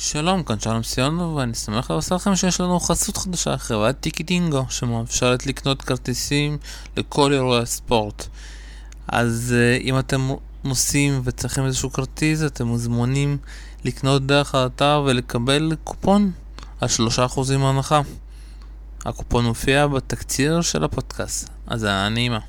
שלום, כאן שלום סיונו, ואני שמח לבשר לכם שיש לנו חסות חדשה, חברת טיקי דינגו, שמאפשרת לקנות כרטיסים לכל אירועי הספורט. אז uh, אם אתם נוסעים וצריכים איזשהו כרטיס, אתם מוזמנים לקנות דרך האתר ולקבל קופון על 3% מהנחה. הקופון מופיע בתקציר של הפודקאסט, אז היה נעימה.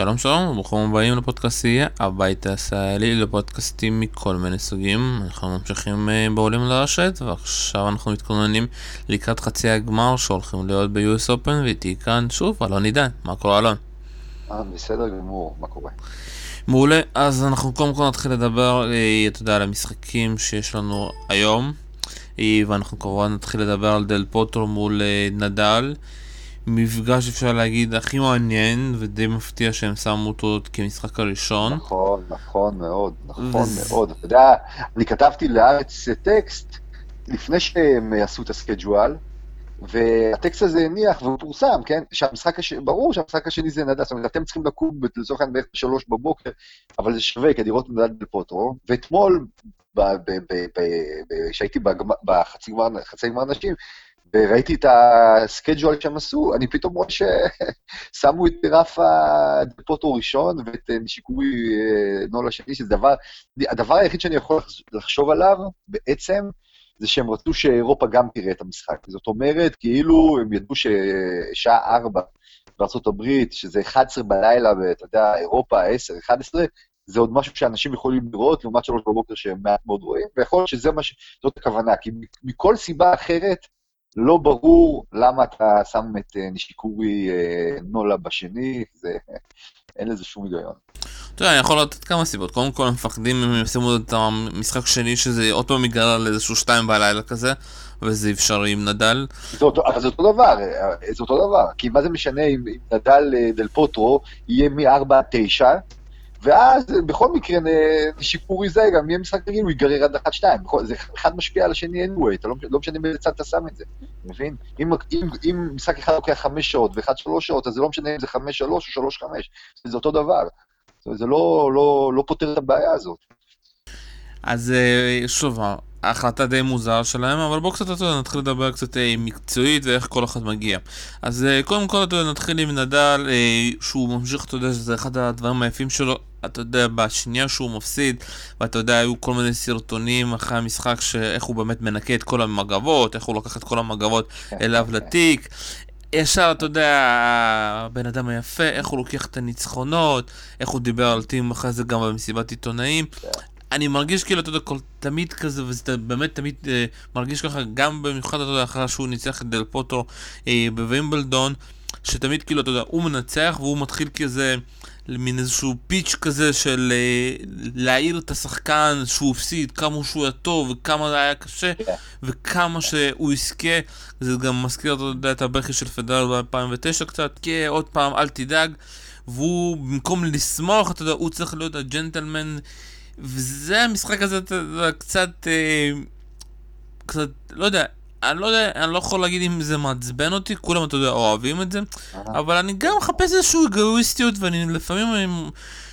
שלום שלום וברוכים הבאים לפודקאסטייה הבית הישראלי לפודקאסטים מכל מיני סוגים. אנחנו ממשיכים אה, בעולים לרשת ועכשיו אנחנו מתכוננים לקראת חצי הגמר שהולכים להיות ב-US Open ואיתי כאן שוב אלון עידן. מה קורה אלון? אה, בסדר גמור מה קורה? מעולה. אז אנחנו קודם כל נתחיל לדבר אה, אתה יודע על המשחקים שיש לנו היום. ואנחנו כמובן נתחיל לדבר על דל פוטרו מול נדל מפגש אפשר להגיד הכי מעניין ודי מפתיע שהם שמו אותו כמשחק הראשון. נכון, נכון מאוד, נכון וזה... מאוד. אתה יודע, אני כתבתי לארץ טקסט לפני שהם עשו את הסקייג'ואל, והטקסט הזה הניח והוא פורסם, כן? שהמשחק השני, ברור שהמשחק השני זה נדל, זאת אומרת, אתם צריכים לקום לצורך העניין בערך בשלוש בבוקר, אבל זה שווה כדי לראות נדל בפוטרו, ואתמול, כשהייתי בחצי גמר נשים, וראיתי את הסקייג'ואל שהם עשו, אני פתאום רואה ששמו את רפה דפוטו ראשון ואת נשיקורי אה, נולה שני, שזה דבר, הדבר היחיד שאני יכול לחשוב עליו בעצם, זה שהם רצו שאירופה גם תראה את המשחק. זאת אומרת, כאילו הם ידעו ששעה ארבע בארצות הברית, שזה 11 בלילה, ואתה יודע, אירופה 10, 11, זה עוד משהו שאנשים יכולים לראות, לעומת שלוש בבוקר שהם מעט מאוד רואים, ויכול להיות שזה מה ש... זאת הכוונה, כי מכל סיבה אחרת, לא ברור למה אתה שם את אה, נשיקורי אה, נולה בשני, זה, אין לזה שום היגיון. אתה יודע, אני יכול לתת כמה סיבות. קודם כל, הם מפחדים אם הם ישימו את המשחק שני, שזה עוד פעם יגרר לאיזשהו שתיים בלילה כזה, וזה אפשרי עם נדל. זה אותו, אבל זה אותו דבר, אה, זה אותו דבר. כי מה זה משנה אם, אם נדל דל פוטרו יהיה מ-4 עד 9, ואז בכל מקרה שיפורי זה גם יהיה משחק רגיל, הוא ייגרר עד אחת שתיים. זה אחד משפיע על השני anyway, אתה לא, לא משנה באיזה צד אתה שם את זה, מבין? אם, אם, אם משחק אחד לוקח חמש שעות ואחד שלוש שעות, אז זה לא משנה אם זה חמש שלוש או שלוש חמש, זה אותו דבר. זה לא, לא, לא פותר את הבעיה הזאת. אז אה, שוב, ההחלטה די מוזרה שלהם, אבל בואו קצת נתחיל לדבר קצת אה, מקצועית ואיך כל אחד מגיע. אז אה, קודם כל נתחיל עם נדל, שהוא ממשיך, אתה יודע, שזה אחד הדברים היפים שלו, אתה יודע, בשנייה שהוא מפסיד, ואתה יודע, היו כל מיני סרטונים אחרי המשחק, שאיך הוא באמת מנקה את כל המגבות, איך הוא לוקח את כל המגבות אליו לתיק. ישר, אתה יודע, הבן אדם היפה, איך הוא לוקח את הניצחונות, איך הוא דיבר על טים אחרי זה גם במסיבת עיתונאים. אני מרגיש כאילו, אתה יודע, כל, תמיד כזה, וזה באמת תמיד אה, מרגיש ככה, גם במיוחד, אתה יודע, אחרי שהוא ניצח את דל פוטו אה, בווימבלדון, שתמיד כאילו, אתה יודע, הוא מנצח והוא מתחיל כזה... מין איזשהו פיץ' כזה של uh, להעיר את השחקן שהוא הפסיד, כמה שהוא היה טוב וכמה זה היה קשה. וכמה שהוא יזכה. זה גם מזכיר, אתה יודע, את הבכי של פדרל ב-2009 קצת, כי עוד פעם, אל תדאג. והוא, במקום לשמוח, אתה יודע, הוא צריך להיות הג'נטלמן. וזה המשחק הזה, אתה יודע, קצת, אה, קצת, לא יודע, אני לא יודע, אני לא יכול להגיד אם זה מעצבן אותי, כולם, אתה יודע, אוהבים את זה, אבל אני גם מחפש איזושהי אגואיסטיות, ואני לפעמים אני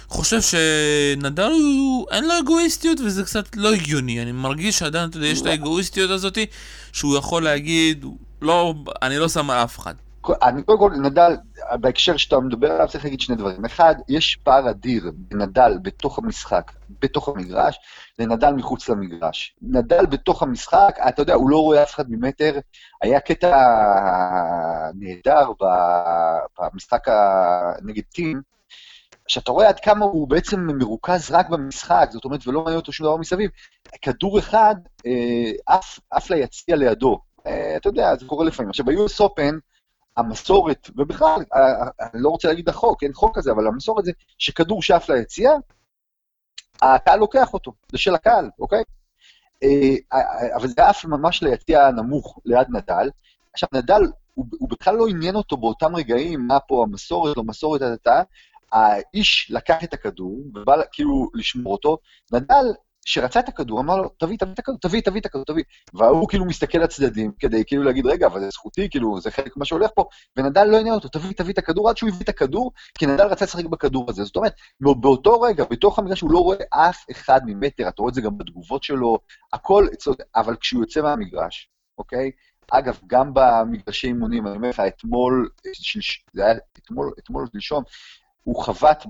חושב שנדל הוא, אין לו אגואיסטיות, וזה קצת לא הגיוני. אני מרגיש שעדיין, אתה יודע, יש את האגואיסטיות הזאתי, שהוא יכול להגיד, לא, אני לא שם על אף אחד. אני קודם כל, נדל, בהקשר שאתה מדבר עליו, צריך להגיד שני דברים. אחד, יש פער אדיר בין נדל בתוך המשחק, בתוך המגרש, לנדל מחוץ למגרש. נדל בתוך המשחק, אתה יודע, הוא לא רואה אף אחד ממטר. היה קטע נהדר במשחק נגד טים, שאתה רואה עד כמה הוא בעצם מרוכז רק במשחק, זאת אומרת, ולא מעניין אותו שום דבר מסביב. כדור אחד אה, עף ליציע לידו. אה, אתה יודע, זה קורה לפעמים. עכשיו, ב-US Open, המסורת, ובכלל, אה, אה, אני לא רוצה להגיד החוק, אין חוק כזה, אבל המסורת זה שכדור שאף ליציע, הקהל לוקח אותו, זה של הקהל, אוקיי? אה, אבל זה עף ממש ליציע הנמוך, ליד נדל. עכשיו, נדל, הוא, הוא בכלל לא עניין אותו באותם רגעים, מה פה המסורת, לא מסורת הדתה, האיש לקח את הכדור, ובא כאילו לשמור אותו, נדל שרצה את הכדור, אמר לו, תביא, תביא את הכדור, תביא, תביא את הכדור, תביא. וההוא כאילו מסתכל לצדדים, כדי כאילו להגיד, רגע, אבל זה זכותי, כאילו, זה חלק ממה שהולך פה, ונדל לא עניין אותו, תביא, תביא את הכדור, עד שהוא הביא את הכדור, כי נדל רצה לשחק בכדור הזה. זאת אומרת, באותו רגע, בתוך המגרש, הוא לא רואה אף אחד ממטר, אתה רואה את זה גם בתגובות שלו, הכל, אבל כשהוא יוצא מהמגרש, אוקיי? אגב, גם במגרשי אימונים, אני אומר לך, אתמול, זה היה אתמול, אתמול שלשום, הוא חבט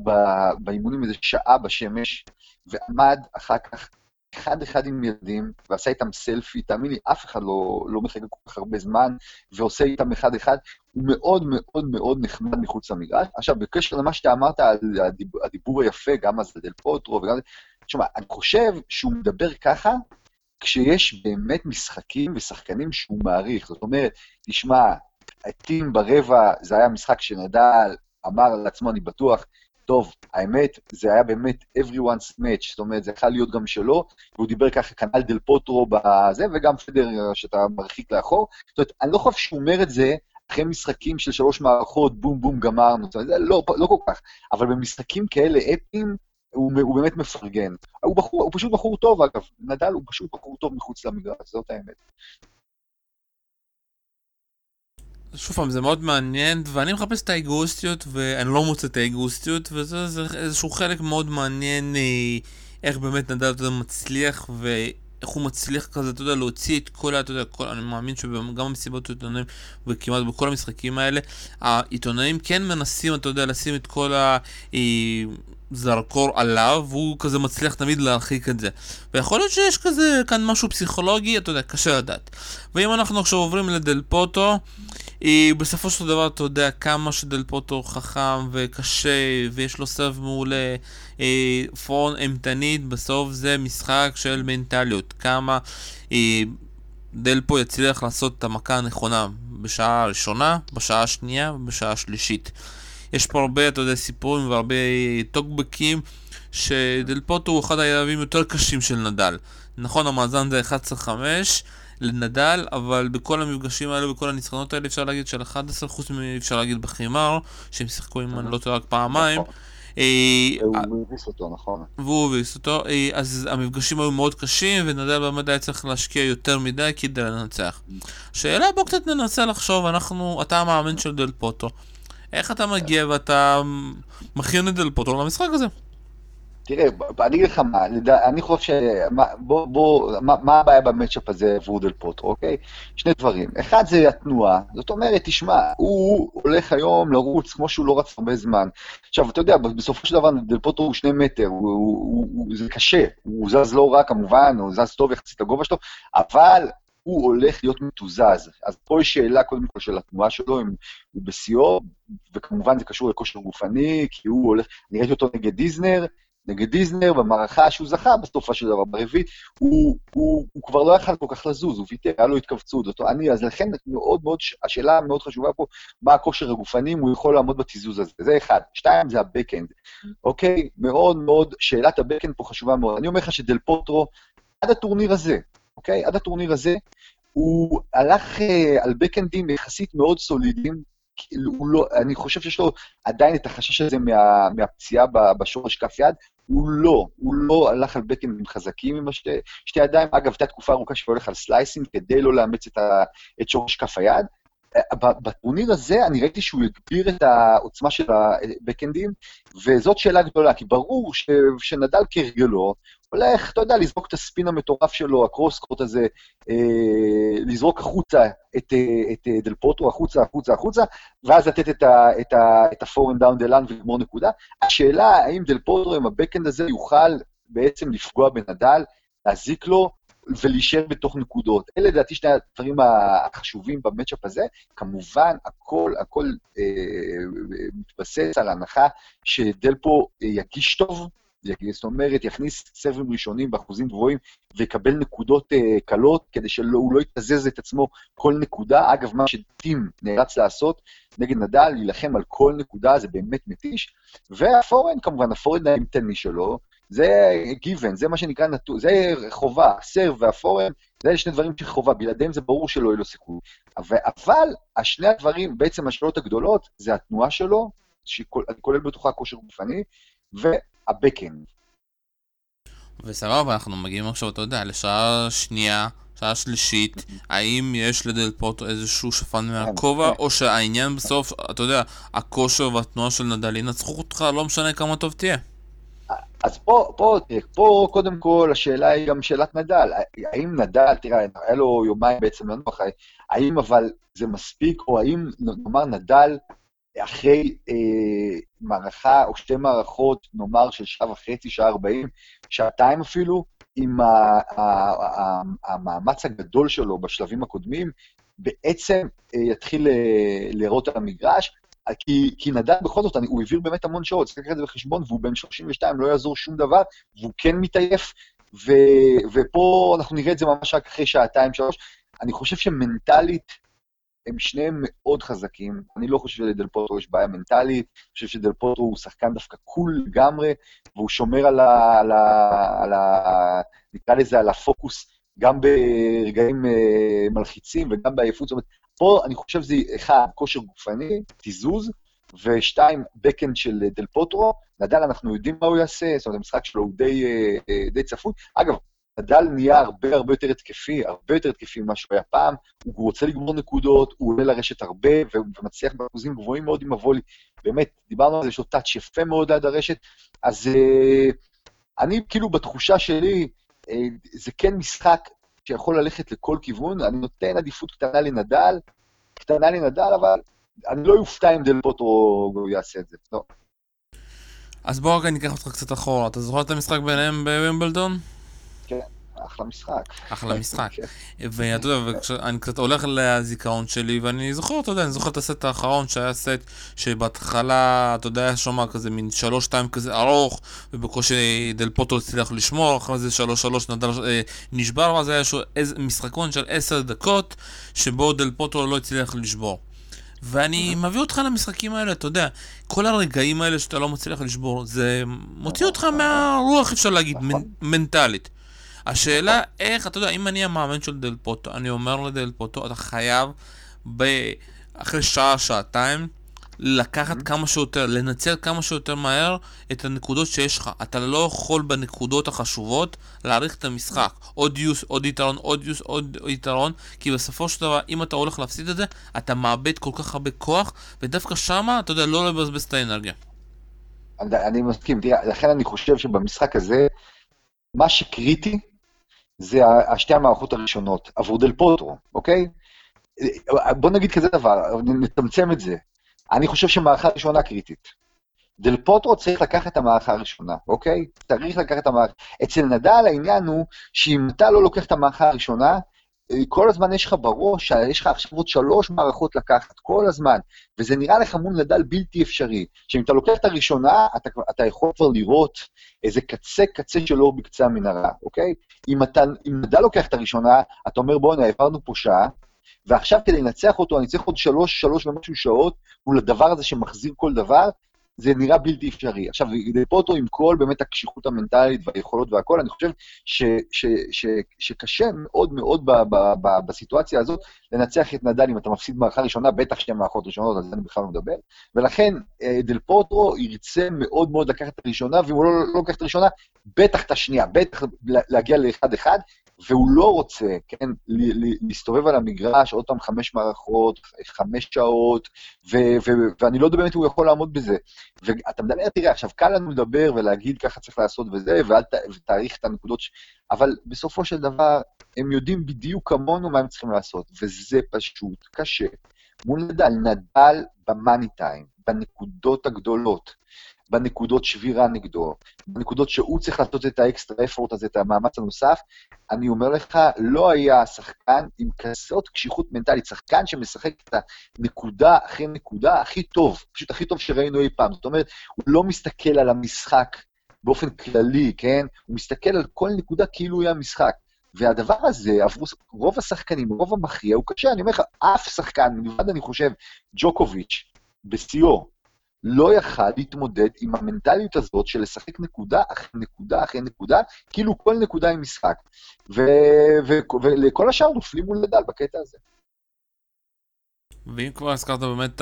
באימונים איזה שעה בשמש, ועמד אחר כך אחד-אחד עם ילדים, ועשה איתם סלפי, תאמין לי, אף אחד לא, לא מחכה כל כך הרבה זמן, ועושה איתם אחד-אחד. הוא מאוד מאוד מאוד נחמד מחוץ למגרש. עכשיו, בקשר למה שאתה אמרת על הדיבור, הדיבור היפה, גם אז דל פוטרו וגם... תשמע, אני חושב שהוא מדבר ככה, כשיש באמת משחקים ושחקנים שהוא מעריך. זאת אומרת, תשמע, הטים ברבע, זה היה משחק שנדל אמר לעצמו, אני בטוח, טוב, האמת, זה היה באמת everyone's match, זאת אומרת, זה יכול להיות גם שלו, והוא דיבר ככה כנ"ל דל פוטרו בזה, וגם פדר שאתה מרחיק לאחור. זאת אומרת, אני לא חושב שהוא אומר את זה אחרי משחקים של שלוש מערכות, בום בום גמרנו, זה לא, לא כל כך, אבל במשחקים כאלה אפיים, הוא, הוא באמת מפרגן. הוא, בחור, הוא פשוט בחור טוב, אגב, נדל הוא פשוט בחור טוב מחוץ למגרש, זאת האמת. שוב פעם, זה מאוד מעניין, ואני מחפש את האגואיסטיות, ואני לא מוצא את האגואיסטיות, וזה זה איזשהו חלק מאוד מעניין אה, איך באמת נדל, אתה יודע, מצליח, ואיך הוא מצליח כזה, אתה יודע, להוציא את כל ה... אתה יודע, כל, אני מאמין שגם במסיבות עיתונאים, וכמעט בכל המשחקים האלה, העיתונאים כן מנסים, אתה יודע, לשים את כל ה... אה, זרקור עליו, והוא כזה מצליח תמיד להרחיק את זה. ויכול להיות שיש כזה כאן משהו פסיכולוגי, אתה יודע, קשה לדעת. ואם אנחנו עכשיו עוברים לדל פוטו, היא בסופו של דבר, אתה יודע, כמה שדל פוטו חכם וקשה, ויש לו סב מעולה, אה, פרון אימתנית, בסוף זה משחק של מנטליות. כמה אה, דל פה יצליח לעשות את המכה הנכונה בשעה הראשונה, בשעה השנייה ובשעה השלישית. יש פה הרבה, אתה יודע, סיפורים והרבה טוקבקים שדל פוטו הוא אחד היריבים יותר קשים של נדל. נכון, המאזן זה 11-5 לנדל, אבל בכל המפגשים האלה, בכל הניצחונות האלה אפשר להגיד של 11 חוץ מאפשר להגיד בחימר, שהם שיחקו עם אני לא טועה רק פעמיים. נכון. אה, הוא הביס אותו, נכון. והוא הביס אותו, אה, אז המפגשים היו מאוד קשים, ונדל באמת היה צריך להשקיע יותר מדי כדי לנצח. שאלה, בוא קצת ננסה לחשוב, אנחנו, אתה המאמן של דל פוטו. איך אתה מגיע ואתה מכין את דל פוטו למשחק הזה? תראה, אני אגיד לך מה, אני חושב ש... בוא, בוא, מה, מה הבעיה במצ'אפ הזה עבור דל פוטרו, אוקיי? שני דברים. אחד זה התנועה, זאת אומרת, תשמע, הוא הולך היום לרוץ כמו שהוא לא רץ הרבה זמן. עכשיו, אתה יודע, בסופו של דבר דל פוטרו הוא שני מטר, הוא, הוא, הוא, זה קשה, הוא זז לא רע כמובן, הוא זז טוב יחסית לגובה שלו, אבל הוא הולך להיות מתוזז. אז פה יש שאלה קודם כל של התנועה שלו, אם הוא בשיאו, וכמובן זה קשור לכושר גופני, כי הוא הולך, אני ראיתי אותו נגד דיזנר, נגד דיזנר, במערכה שהוא זכה בסופה של דבר, ברביעית, הוא, הוא, הוא כבר לא יכל כל כך לזוז, הוא ויתר, היה לו התכווצות. אותו, אני, אז לכן מאוד מאוד, השאלה המאוד חשובה פה, מה הכושר הגופני, אם הוא יכול לעמוד בתיזוז הזה. זה אחד. שתיים, זה הבקאנד. אוקיי? מאוד מאוד, שאלת הבקאנד פה חשובה מאוד. אני אומר לך שדל פוטרו, עד הטורניר הזה, אוקיי? עד הטורניר הזה, הוא הלך uh, על בקאנדים יחסית מאוד סולידיים, הוא לא, אני חושב שיש לו עדיין את החשש הזה מה, מהפציעה בשורש כף יד, הוא לא, הוא לא הלך על בקאנדים חזקים עם השתי, שתי ידיים. אגב, הייתה תקופה ארוכה שהוא הולך על סלייסים כדי לא לאמץ את, ה, את שורש כף היד. בטורניר הזה אני ראיתי שהוא הגביר את העוצמה של הבקאנדים, וזאת שאלה גדולה, כי ברור ש, שנדל כהרגלו, הולך, אתה יודע, לזרוק את הספין המטורף שלו, הקרוס-קורט הזה, אה, לזרוק החוצה את, אה, את אה, דל פוטרו, החוצה, החוצה, החוצה, ואז לתת את, ה, את, ה, את ה forehand down the line ולגמור נקודה. השאלה, האם דל פוטרו עם ה backhand הזה יוכל בעצם לפגוע בנדל, להזיק לו, ולהישאר בתוך נקודות. אלה לדעתי שני הדברים החשובים ב matchup הזה. כמובן, הכל, הכל אה, מתבסס על הנחה שדל פו יגיש טוב, זאת אומרת, יכניס סרבים ראשונים באחוזים גבוהים ויקבל נקודות uh, קלות, כדי שהוא לא יתזז את עצמו כל נקודה. אגב, מה שטים נאלץ לעשות נגד נדל, להילחם על כל נקודה, זה באמת מתיש. והפורן, כמובן, הפורן האימתני שלו, זה גיוון, זה מה שנקרא נתון, זה חובה, הסרב והפורן, זה שני דברים שחובה, בלעדיהם זה ברור שלא יהיה לו סיכוי. אבל, השני הדברים, בעצם השאלות הגדולות, זה התנועה שלו, שכולל בתוכה כושר גופני, והבקאנד. וסבבה, אנחנו מגיעים עכשיו, אתה יודע, לשעה שנייה, שעה שלישית, האם יש לדל פוטו איזשהו שפן מהכובע, או שהעניין בסוף, אתה יודע, הכושר והתנועה של נדל ינצחו אותך, לא משנה כמה טוב תהיה. אז פה, פה, תראה, פה קודם כל השאלה היא גם שאלת נדל. האם נדל, תראה, היה לו יומיים בעצם לנוח, האם אבל זה מספיק, או האם נאמר נדל אחרי אה, מערכה או שתי מערכות, נאמר של שעה וחצי, שעה ארבעים, שעתיים אפילו, עם המאמץ הגדול שלו בשלבים הקודמים, בעצם אה, יתחיל אה, להראות על המגרש, כי, כי נדל בכל זאת, אני, הוא העביר באמת המון שעות, צריך לקחת את זה בחשבון, והוא בן 32, לא יעזור שום דבר, והוא כן מתעייף, ו, ופה אנחנו נראה את זה ממש רק אחרי שעתיים, שלוש. אני חושב שמנטלית, הם שניהם מאוד חזקים. אני לא חושב שלדל פוטרו יש בעיה מנטלית, אני חושב שדל פוטרו הוא שחקן דווקא קול לגמרי, והוא שומר על ה... על ה, על ה נקרא לזה, על הפוקוס, גם ברגעים uh, מלחיצים וגם בעייפות. זאת אומרת, פה אני חושב שזה, אחד, כושר גופני, תיזוז, ושתיים, בקאנד של דל פוטרו. נדל, אנחנו יודעים מה הוא יעשה, זאת אומרת, המשחק שלו הוא די, uh, די צפוי. אגב, נדל נהיה הרבה הרבה יותר התקפי, הרבה יותר התקפי ממה שהוא היה פעם, הוא רוצה לגמור נקודות, הוא עולה לרשת הרבה, ומצליח באחוזים גבוהים מאוד עם הוולי. באמת, דיברנו על זה, יש לו טאץ' יפה מאוד עד הרשת, אז אני כאילו בתחושה שלי, זה כן משחק שיכול ללכת לכל כיוון, אני נותן עדיפות קטנה לנדל, קטנה לנדל, אבל אני לא אופתע אם דל פוטרו יעשה את זה, לא. אז בוא רגע ניקח אותך קצת אחורה, אתה זוכר את המשחק ביניהם בווימבלדון? כן, אחלה משחק. אחלה משחק. ואתה יודע, אני קצת הולך לזיכרון שלי, ואני זוכר, אתה יודע, אני זוכר את הסט האחרון, שהיה סט שבהתחלה, אתה יודע, היה שומע כזה מין שלוש שתיים כזה ארוך, ובקושי דל פוטו הצליח לשמור, אחרי זה שלוש שלוש נדל אה, נשבר, ואז היה משחקון של עשר דקות, שבו דל פוטו לא הצליח לשבור. ואני מביא אותך למשחקים האלה, אתה יודע, כל הרגעים האלה שאתה לא מצליח לשבור, זה מוציא אותך מהרוח, אפשר להגיד, מנטלית. השאלה איך, אתה יודע, אם אני המאמן של דל פוטו, אני אומר לדל פוטו, אתה חייב ב... אחרי שעה, שעתיים, לקחת כמה שיותר, לנצל כמה שיותר מהר את הנקודות שיש לך. אתה לא יכול בנקודות החשובות להאריך את המשחק. עוד יוס, עוד יתרון, עוד יוס, עוד יתרון, כי בסופו של דבר, אם אתה הולך להפסיד את זה, אתה מאבד כל כך הרבה כוח, ודווקא שמה, אתה יודע, לא לבזבז את האנרגיה. אני מסכים, תראה, לכן אני חושב שבמשחק הזה, מה שקריטי זה השתי המערכות הראשונות, עבור דל פוטרו, אוקיי? בוא נגיד כזה דבר, נצמצם את זה. אני חושב שמערכה ראשונה קריטית. דל פוטרו צריך לקחת את המערכה הראשונה, אוקיי? צריך לקחת את המערכה. אצל נדל העניין הוא שאם אתה לא לוקח את המערכה הראשונה, כל הזמן יש לך בראש, יש לך עכשיו עוד שלוש מערכות לקחת, כל הזמן, וזה נראה לך מול נדל בלתי אפשרי. שאם אתה לוקח את הראשונה, אתה, אתה יכול כבר לראות איזה קצה קצה שלו בקצה המנהרה, אוקיי? אם, אתה, אם נדל לוקח את הראשונה, אתה אומר, בוא'נה, העברנו פה שעה, ועכשיו כדי לנצח אותו אני צריך עוד שלוש, שלוש ומשהו שעות מול הדבר הזה שמחזיר כל דבר, זה נראה בלתי אפשרי. עכשיו, פוטו עם כל באמת הקשיחות המנטלית והיכולות והכול, אני חושב ש, ש, ש, שקשה מאוד מאוד ב, ב, ב, בסיטואציה הזאת לנצח את נדל אם אתה מפסיד מערכה ראשונה, בטח שתי מערכות ראשונות, על זה אני בכלל לא מדבר. ולכן אה, דל פוטרו ירצה מאוד מאוד לקחת את הראשונה, ואם הוא לא, לא לוקח את הראשונה, בטח את השנייה, בטח להגיע לאחד-אחד, והוא לא רוצה, כן, להסתובב על המגרש עוד פעם חמש מערכות, חמש שעות, ו- ו- ואני לא יודע באמת אם הוא יכול לעמוד בזה. ואתה מדבר, תראה, עכשיו קל לנו לדבר ולהגיד ככה צריך לעשות וזה, ואל ת- ותאריך את הנקודות, ש... אבל בסופו של דבר, הם יודעים בדיוק כמונו מה הם צריכים לעשות, וזה פשוט קשה. מול נדל, נדל במאני טיים, בנקודות הגדולות. בנקודות שבירה נגדו, בנקודות שהוא צריך לעשות את האקסטרה אפורט הזה, את המאמץ הנוסף, אני אומר לך, לא היה שחקן עם כזאת קשיחות מנטלית, שחקן שמשחק את הנקודה אחרי נקודה הכי טוב, פשוט הכי טוב שראינו אי פעם. זאת אומרת, הוא לא מסתכל על המשחק באופן כללי, כן? הוא מסתכל על כל נקודה כאילו היה משחק. והדבר הזה, עברו רוב השחקנים, רוב המכריע, הוא קשה, אני אומר לך, אף שחקן, מלבד אני חושב, ג'וקוביץ', בשיאו, לא יכל להתמודד עם המנטליות הזאת של לשחק נקודה אחרי נקודה אחרי נקודה, כאילו כל נקודה היא משחק. ולכל השאר נופלים מול נדל בקטע הזה. ואם כבר הזכרת באמת את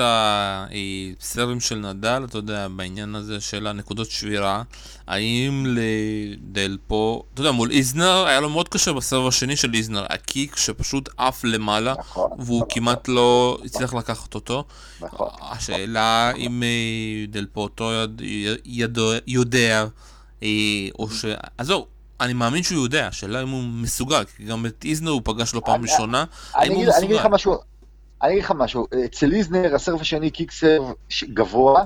הסרבים של נדל, אתה יודע, בעניין הזה של הנקודות שבירה, האם לדל פה, אתה יודע, מול איזנר, היה לו מאוד קשה בסרב השני של איזנר, הקיק שפשוט עף למעלה, נכון, והוא נכון, כמעט לא הצליח לקחת אותו. נכון. השאלה אם אה, דל פוטו יד- יד- יודע, אה, או ש... עזוב, אני מאמין שהוא יודע, השאלה אם הוא מסוגל, כי גם את איזנר הוא פגש לו פעם ראשונה, אני האם הוא אגיד אני אגיד לך מסוגל? משהו, אני אגיד לך משהו, אצל איזנר הסרב השני קיק סרב ש- גבוה,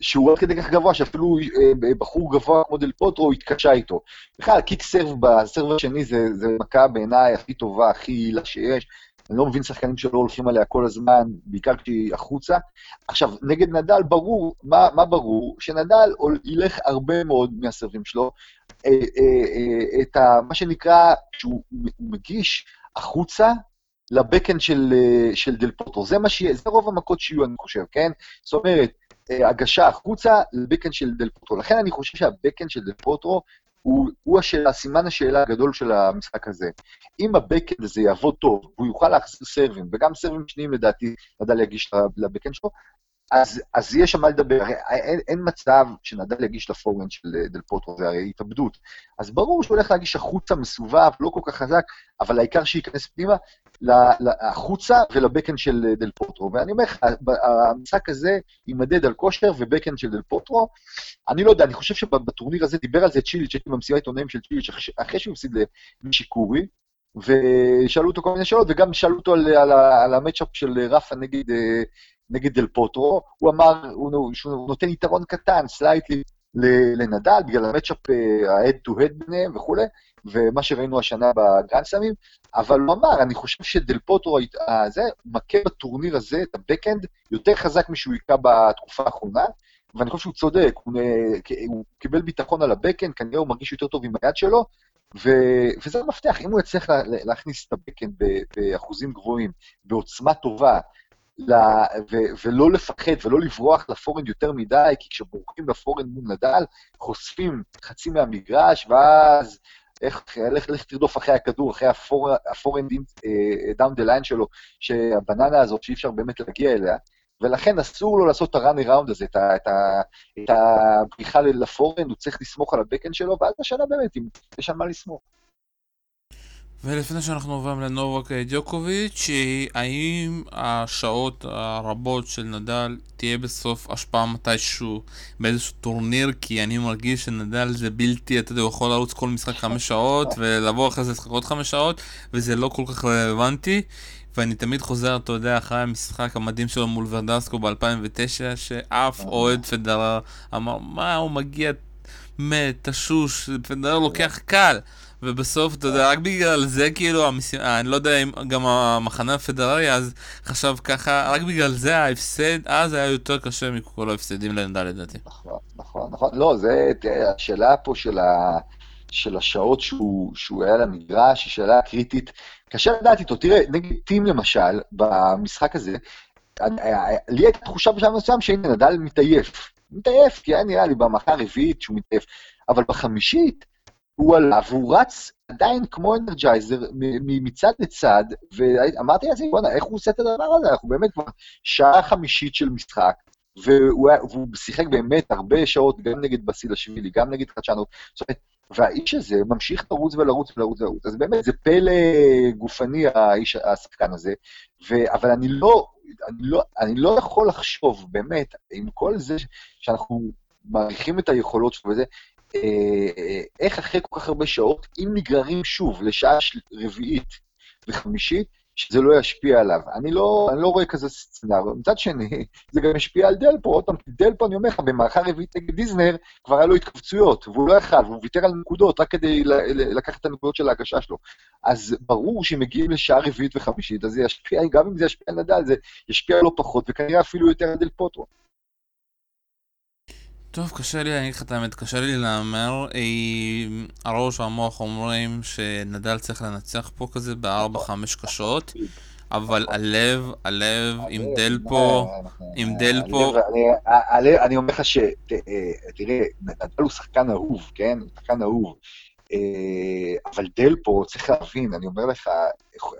שהוא עד כדי כך גבוה שאפילו אה, בחור גבוה כמו דל פוטרו התקשה איתו. בכלל, קיק סרב בסרב השני זה, זה מכה בעיניי הכי טובה, הכי יעילה שיש. אני לא מבין שחקנים שלא הולכים עליה כל הזמן, בעיקר כשהיא החוצה. עכשיו, נגד נדל ברור, מה, מה ברור? שנדל ילך הרבה מאוד מהסרבים שלו, אה, אה, את ה, מה שנקרא, שהוא הוא מגיש החוצה לבקאנד של, אה, של דל פוטרו. זה מה שיהיה, זה רוב המכות שיהיו, אני חושב, כן? זאת אומרת, אה, הגשה החוצה לבקאנד של דל פוטרו. לכן אני חושב שהבקאנד של דל פוטרו הוא, הוא השאלה, סימן השאלה הגדול של המשחק הזה. אם הבקאנד הזה יעבוד טוב, והוא יוכל להחזיר סרבים, וגם סרבים שניים לדעתי, נדל יגיש לבקאנד שלו, אז, אז יש שם מה לדבר, אין, אין מצב שנדל יגיש לפורנד של אה, דל פוטרו, זה הרי התאבדות. אז ברור שהוא הולך להגיש החוצה מסובב, לא כל כך חזק, אבל העיקר שייכנס פנימה, החוצה ולבקאנד של אה, דל פוטרו. ואני אומר לך, המשחק הזה יימדד על כושר ובקאנד של דל פוטרו. אני לא יודע, אני חושב שבטורניר הזה דיבר על זה צ'יליץ', הייתי במסיבת עיתונאים של צ'יליץ', אחרי שהוא הפסיד לנישיקורי, ושאלו אותו כל מיני שאלות, וגם שאלו אותו על, על, על ה match-up של רפה נגד, אה, נגד דל פוטרו, הוא אמר הוא, שהוא נותן יתרון קטן, slightly, לנדל, בגלל ה match-up ה-head to head ביניהם וכולי, ומה שראינו השנה בגרנדסלאמים, אבל הוא אמר, אני חושב שדל פוטרו, אה, זה, מכה בטורניר הזה את הבקאנד יותר חזק משהוא היכה בתקופה האחרונה, ואני חושב שהוא צודק, הוא, אה, הוא קיבל ביטחון על הבקאנד, כנראה הוא מרגיש יותר טוב עם היד שלו, ו, וזה המפתח, אם הוא יצליח לה, להכניס את הבקאנד באחוזים גבוהים, בעוצמה טובה, ל, ו, ולא לפחד ולא לברוח לפורנד יותר מדי, כי כשבורחים לפורנד מול נדל, חושפים חצי מהמגרש, ואז איך, לך, לך תרדוף אחרי הכדור, אחרי הפור, ה forehand down the line שלו, שהבננה הזאת שאי אפשר באמת להגיע אליה, ולכן אסור לו לעשות את ה-run around הזה, את, את, את הבריחה לפורנד, הוא צריך לסמוך על הבקאנד שלו, ואז השאלה באמת, אם יש על מה לסמוך. ולפני שאנחנו עוברים לנובק דיוקוביץ', האם השעות הרבות של נדל תהיה בסוף השפעה מתישהו באיזשהו טורניר? כי אני מרגיש שנדל זה בלתי, אתה יודע, הוא יכול לרוץ כל משחק חמש שעות ולבוא אחרי זה לשחק עוד חמש שעות וזה לא כל כך רלוונטי. ואני תמיד חוזר, אתה יודע, אחרי המשחק המדהים שלו מול ורדסקו ב-2009, שאף אוהד פדרר אמר, מה, הוא מגיע מת, תשוש, פדרר לוקח קל. ובסוף, אתה יודע, רק בגלל זה, כאילו, המשימה, אני לא יודע אם גם המחנה הפדררי אז חשב ככה, רק בגלל זה ההפסד אז היה יותר קשה מכל ההפסדים לנדל לדעתי. נכון, נכון, נכון. לא, זה, תראה, השאלה פה של, ה, של השעות שהוא, שהוא היה למגרש, היא שאלה קריטית. קשה לדעת איתו. תראה, נגיד טים למשל, במשחק הזה, לי הייתה תחושה בשלב מסוים שהנה, נדל מתעייף. מתעייף, כי היה נראה לי במכה הרביעית שהוא מתעייף. אבל בחמישית, הוא עלה והוא רץ עדיין כמו אנרג'ייזר מצד לצד, ואמרתי לעצמי, בוא'נה, איך הוא עושה את הדבר הזה? אנחנו באמת כבר שעה חמישית של משחק, והוא, והוא שיחק באמת הרבה שעות, גם נגד בסילשווילי, גם נגד חדשנות. זאת אומרת, והאיש הזה ממשיך לרוץ ולרוץ ולרוץ ולרוץ. אז באמת, זה פלא גופני, האיש, השחקן הזה. ו, אבל אני לא, אני, לא, אני לא יכול לחשוב, באמת, עם כל זה שאנחנו מעריכים את היכולות שלו וזה, איך אחרי כל כך הרבה שעות, אם נגררים שוב לשעה רביעית וחמישית, שזה לא ישפיע עליו. אני לא, אני לא רואה כזה סצנריו. מצד שני, זה גם ישפיע על דלפו. עוד פעם, דלפו, אני אומר לך, במערכה רביעית נגד דיזנר, כבר היה לו התכווצויות, והוא לא יכל, והוא ויתר על נקודות רק כדי לקחת את הנקודות של ההגשה שלו. אז ברור שאם מגיעים לשעה רביעית וחמישית, אז זה ישפיע, גם אם זה ישפיע על נדל, זה ישפיע לא פחות, וכנראה אפילו יותר על דלפוטרו. טוב, קשה לי, אני אגיד לך את האמת, קשה לי להמר. הראש והמוח אומרים שנדל צריך לנצח פה כזה בארבע-חמש קשות, אבל הלב, הלב עם דלפו, עם דלפו... אני אומר לך ש... תראה, נדל הוא שחקן אהוב, כן? הוא שחקן אהוב. אה, אבל דל פה, צריך להבין, אני אומר לך,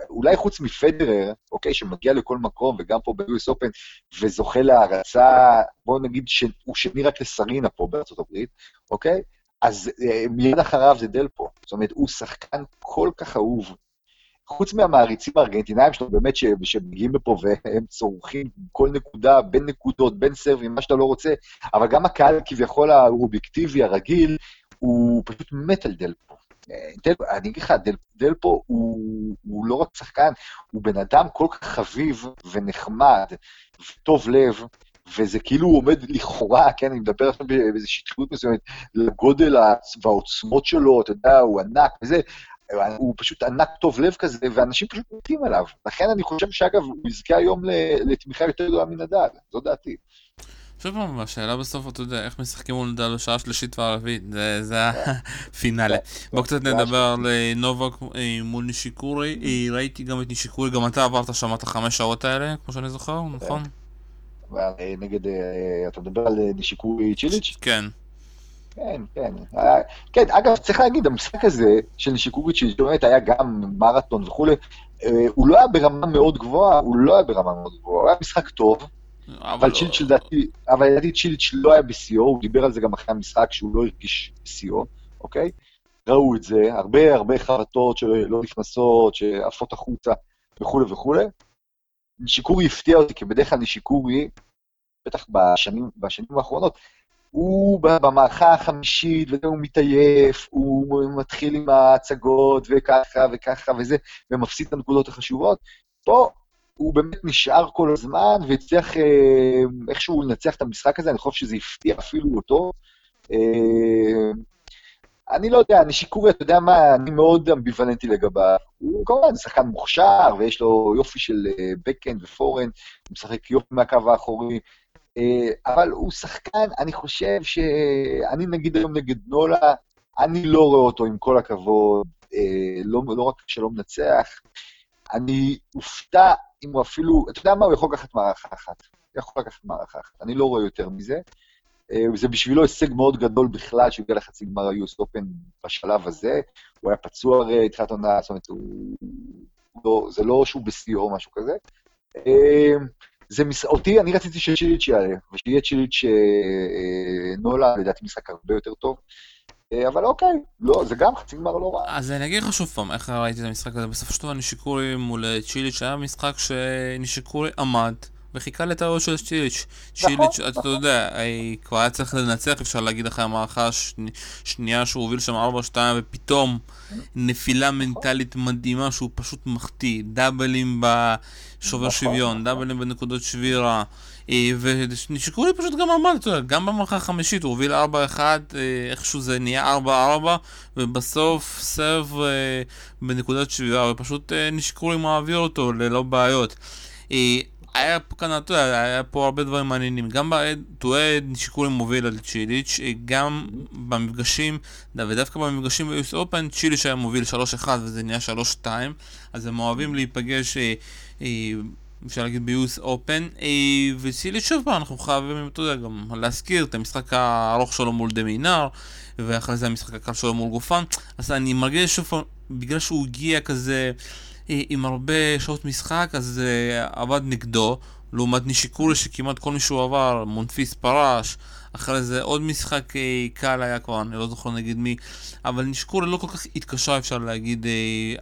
אולי חוץ מפדרר, אוקיי, שמגיע לכל מקום, וגם פה ב-US Open, וזוכה להערצה, בואו נגיד שהוא שני רק לסרינה פה בארצות הברית, אוקיי? אז אה, מיד אחריו זה דל פה. זאת אומרת, הוא שחקן כל כך אהוב. חוץ מהמעריצים הארגנטינאים שלו, באמת, שמגיעים לפה והם צורכים כל נקודה, בין נקודות, בין סרבים, מה שאתה לא רוצה, אבל גם הקהל כביכול האובייקטיבי, הרגיל, הוא פשוט מת על דלפו. דל, אני אגיד לך, דל, דלפו הוא, הוא לא רק שחקן, הוא בן אדם כל כך חביב ונחמד וטוב לב, וזה כאילו הוא עומד לכאורה, כן, אני מדבר עכשיו באיזו שטחיות מסוימת, לגודל והעוצמות שלו, אתה יודע, הוא ענק וזה, הוא פשוט ענק טוב לב כזה, ואנשים פשוט מתים עליו. לכן אני חושב שאגב, הוא יזכה היום לתמיכה יותר גדולה מנדל, זו דעתי. שוב פעם, השאלה בסוף, אתה יודע, איך משחקים מול נדל בשעה שלישית וערבית, זה הפינאלה. בוא קצת נדבר על אה, נובק אה, מול נישיקורי, אה, ראיתי גם את נישיקורי, גם אתה עברת שם את החמש שעות האלה, כמו שאני זוכר, נכון? נגד, אתה מדבר על נישיקורי צ'יליץ'? כן. כן, כן. כן, אגב, צריך להגיד, המשחק הזה של נישיקורי צ'יליץ', באמת היה גם מרתון וכולי, הוא לא היה ברמה מאוד גבוהה, הוא לא היה ברמה מאוד גבוהה, הוא היה משחק טוב. אבל צ'יליץ' לדעתי, אבל לדעתי צ'יליץ' לא היה בשיאו, הוא דיבר על זה גם אחרי המשחק שהוא לא הרגיש בשיאו, אוקיי? ראו את זה, הרבה הרבה חרטות שלא נכנסות, שעפות החוצה וכולי וכולי. נישיקורי הפתיע אותי, כי בדרך כלל נישיקורי, בטח בשנים, בשנים האחרונות, הוא במערכה החמישית, והוא מתעייף, הוא מתחיל עם ההצגות, וככה וככה וזה, ומפסיד את הנקודות החשובות. פה הוא באמת נשאר כל הזמן, והצליח אה, איכשהו לנצח את המשחק הזה, אני חושב שזה הפתיע אפילו אותו. אה, אני לא יודע, נשיקורי, אתה יודע מה, אני מאוד אמביוולנטי לגביו. הוא כמובן שחקן מוכשר, ויש לו יופי של בקאנד ופורן, הוא משחק יופי מהקו האחורי, אבל הוא שחקן, אני חושב שאני נגיד היום נגד נולה, אני לא רואה אותו עם כל הכבוד, לא, לא רק שלא מנצח, אני אופתע אם הוא אפילו, אתה יודע מה, הוא יכול לקחת מערכה אחת. הוא יכול לקחת מערכה אחת. אני לא רואה יותר מזה. אה, זה בשבילו הישג מאוד גדול בכלל שהוא הגיע לחצי גמר ה-US Open בשלב הזה. הוא היה פצוע הרי התחילת עונה, זאת אומרת, הוא... לא, זה לא שהוא בשיאו או משהו כזה. אה, זה מס... אותי, אני רציתי שצ'יליץ' יעלה, ושיהיה צ'יליץ' אה, נולה, לדעתי משחק הרבה יותר טוב. אה, אבל אוקיי, לא, זה גם חצי גמר לא רע. אז אני אגיד לך שוב פעם, איך ראיתי את המשחק הזה. בסופו של דבר נישיקורי מול צ'יליץ' היה משחק שנישיקורי עמד. וחיכה לטעויות של צ'יליץ'. נכון, צ'יליץ', נכון. אתה יודע, כבר היה צריך לנצח, אפשר להגיד אחרי המערכה השנייה שהוא הוביל שם 4-2, ופתאום נפילה מנטלית מדהימה שהוא פשוט מחטיא. דאבלים בשובר נכון, שוויון, נכון. דאבלים בנקודות שבירה. אה, ונשיקורי פשוט גם עמד, אתה יודע, גם במערכה החמישית הוא הוביל 4-1, אה, איכשהו זה נהיה 4-4, ובסוף סרב אה, בנקודת שבירה, ופשוט נשיקורי מעביר אותו ללא בעיות. היה פה כאן, אתה יודע, היה פה הרבה דברים מעניינים. גם בטואד נשיקורי מוביל על צ'יליץ', גם במפגשים, ודווקא במפגשים ב-US Open, צ'יליץ' היה מוביל 3-1 וזה נהיה 3-2, אז הם אוהבים להיפגש, אפשר להגיד ב-US Open, אה, וצ'יליץ' שוב פעם, אנחנו חייבים, אתה יודע, גם להזכיר את המשחק הארוך שלו מול דמינר, ואחרי זה המשחק הקל שלו מול גופן, אז אני מרגיש שוב פעם, בגלל שהוא הגיע כזה... אה, עם הרבה שעות משחק, אז uh, עבד נגדו, לעומת נישיקורי שכמעט כל מי שהוא עבר, מונפיס פרש, אחרי זה עוד משחק uh, קל היה כבר, אני לא זוכר נגיד מי, אבל נישיקורי לא כל כך התקשה אפשר להגיד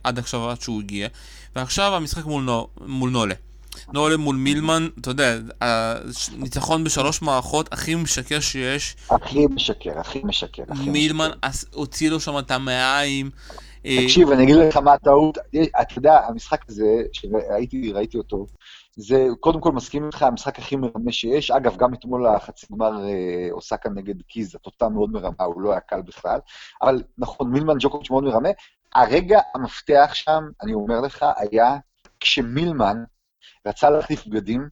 עד עכשיו עד שהוא הגיע, ועכשיו המשחק מול, נו, מול נולה. נולה מול מילמן, אתה יודע, הניצחון בשלוש מערכות הכי משקר שיש. הכי משקר, הכי משקר. הכי מילמן משקר. הוציא לו שם את המעיים. אה, תקשיב, אני אגיד לך מה הטעות. אתה יודע, המשחק הזה, שראיתי ראיתי אותו, זה קודם כל מסכים איתך, המשחק הכי מרמה שיש. אגב, גם אתמול החצי גמר אה, עושה כאן נגד קיז, התוצאה מאוד מרמה, הוא לא היה קל בכלל. אבל נכון, מילמן ג'וקוביץ' מאוד מרמה. הרגע המפתח שם, אני אומר לך, היה כשמילמן רצה להחליף בגדים,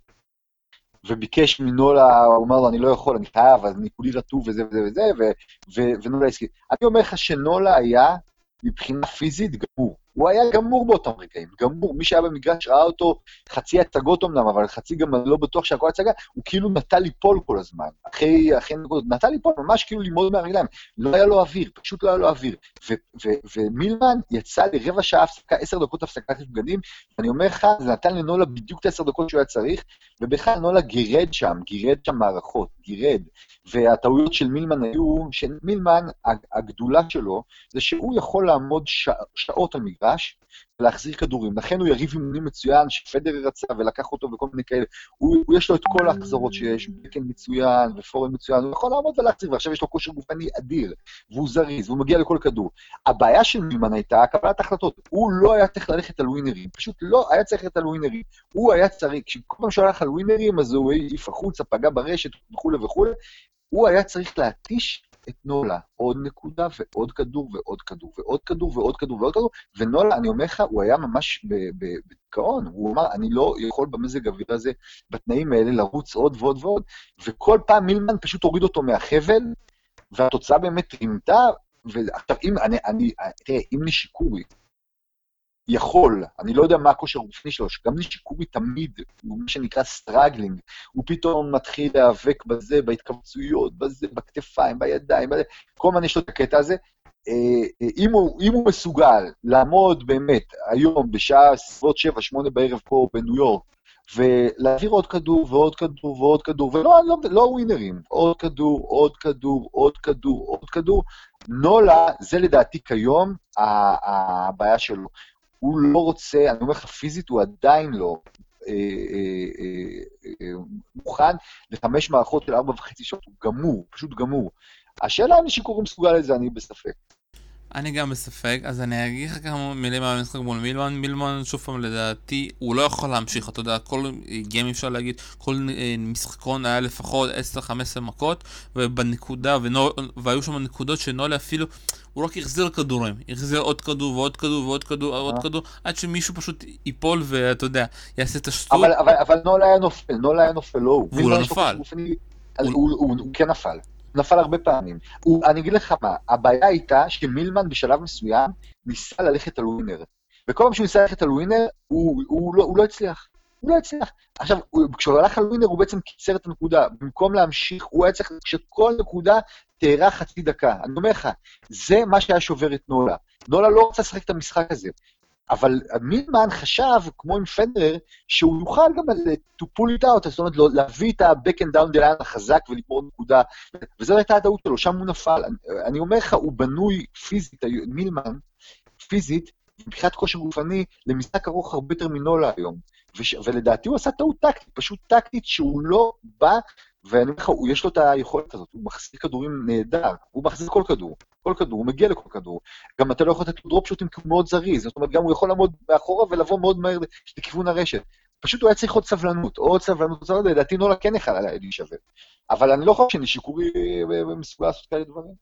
וביקש מנולה, הוא אמר לו, אני לא יכול, אני חייב, אני כולי רטוב וזה וזה וזה, ו- ו- ונולה הסכים. אני אומר לך שנולה היה, מבחינה פיזית, גמור. הוא היה גמור באותם רגעים, גמור. מי שהיה במגרש ראה אותו חצי הצגות אמנם, אבל חצי גם לא בטוח שהכל הצגה, הוא כאילו נטה ליפול כל הזמן. אחרי, אחרי נקודות, נטה ליפול ממש כאילו ללמוד מהרגליים. לא היה לו אוויר, פשוט לא היה לו אוויר. ומילמן יצא לרבע שעה הפסקה, עשר דקות הפסקת בגדים, ואני אומר לך, זה נתן לנולה בדיוק את העשר דקות שהוא היה צריך, ובכלל נולה גירד שם, גירד שם מערכות, גירד. והטעויות של מילמן היו, שמילמן, הגדולה שלו, זה שהוא יכול לעמוד שע, שעות על מגרש ולהחזיר כדורים. לכן הוא יריב אימונים מצוין, שפדרר רצה ולקח אותו וכל מיני כאלה. הוא, הוא יש לו את כל ההחזרות שיש, בקן מצוין ופורן מצוין, הוא יכול לעמוד ולהחזיר, ועכשיו יש לו כושר גופני אדיר, והוא זריז, והוא מגיע לכל כדור. הבעיה של מילמן הייתה קבלת החלטות. הוא לא היה צריך ללכת על ווינרים, פשוט לא היה צריך ללכת על ווינרים. הוא היה צריך, כשכל פעם שהוא הלך על ווינרים, אז הוא העיף החוצה, פגע ברשת וכולי וכולי, הוא היה צריך להתיש את נולה, עוד נקודה ועוד כדור ועוד כדור ועוד כדור ועוד כדור ועוד כדור, ונולה, אני אומר לך, הוא היה ממש בדיכאון, הוא אמר, אני לא יכול במזג האוויר הזה, בתנאים האלה, לרוץ עוד ועוד ועוד, וכל פעם מילמן פשוט הוריד אותו מהחבל, והתוצאה באמת רימתה, ועכשיו, אם אני, אני, תראה, אם נישיקורי יכול, אני לא יודע מה הכושר הגופני שלו, שגם נישיקורי תמיד, הוא מה שנקרא struggling, הוא פתאום מתחיל להיאבק בזה, בהתכווצויות, בזה, בכתפיים, בידיים, בזה, כל הזמן יש לו את הקטע הזה. אה, אם הוא, אם הוא מסוגל לעמוד באמת היום בשעה סביבות 7-8 בערב פה בניו יורק, ולהעביר עוד כדור ועוד כדור ועוד כדור, ולא לא, לא ווינרים, עוד כדור, עוד כדור, עוד כדור, עוד כדור. נולה, זה לדעתי כיום הבעיה שלו. הוא לא רוצה, אני אומר לך, פיזית הוא עדיין לא אה, אה, אה, מוכן לחמש מערכות של ארבע וחצי שעות, הוא גמור, פשוט גמור. השאלה אם שיקורים מסוגל לזה, אני בספק. אני גם בספק, אז אני אגיד לך כמה מילים על המשחק מול מילמן. מילמן, שוב פעם, לדעתי, הוא לא יכול להמשיך, אתה יודע, כל גיים אפשר להגיד, כל משחקון היה לפחות 10-15 מכות, ובנקודה, ונול, והיו שם נקודות שנולי אפילו, הוא רק החזיר כדורים, החזיר עוד כדור ועוד כדור ועוד כדור ועוד כדור, עד שמישהו פשוט ייפול ואתה יודע, יעשה את השטות. אבל, אבל, אבל נול היה נופל, נול היה נופל, לא הוא. והוא לא נפל. הוא כן נפל. נפל הרבה פעמים. הוא, אני אגיד לך מה, הבעיה הייתה שמילמן בשלב מסוים ניסה ללכת על ווינר. וכל פעם שהוא ניסה ללכת על ווינר, הוא, הוא, לא, הוא לא הצליח. הוא לא הצליח. עכשיו, כשהוא הלך על ווינר, הוא בעצם קיצר את הנקודה. במקום להמשיך, הוא היה צריך שכל נקודה תארך חצי דקה. אני אומר לך, זה מה שהיה שובר את נולה. נולה לא רצה לשחק את המשחק הזה. אבל מילמן חשב, כמו עם פנדרר, שהוא יוכל גם to pull it out, זאת אומרת, לא, להביא את ה-back and down the line החזק ולגמור נקודה, וזו הייתה הטעות שלו, שם הוא נפל. אני, אני אומר לך, הוא בנוי פיזית, מילמן, פיזית, מבחינת כושר גופני, למשחק ארוך הרבה יותר מנולה היום. וש, ולדעתי הוא עשה טעות טקטית, פשוט טקטית שהוא לא בא ואני אומר לך, יש לו את היכולת הזאת, הוא מחזיק כדורים נהדר, הוא מחזיק כל כדור, כל כדור, הוא מגיע לכל כדור. גם אתה לא יכול לתת לו דרופ שוטים כי הוא מאוד זריז, זאת אומרת, גם הוא יכול לעמוד מאחורה ולבוא מאוד מהר לכיוון הרשת. פשוט הוא היה צריך עוד סבלנות, עוד סבלנות, עוד סבלנות, לדעתי נולה כן היה להישבר. אבל אני לא חושב שנשיקורי מסוגל לעשות כאלה דברים.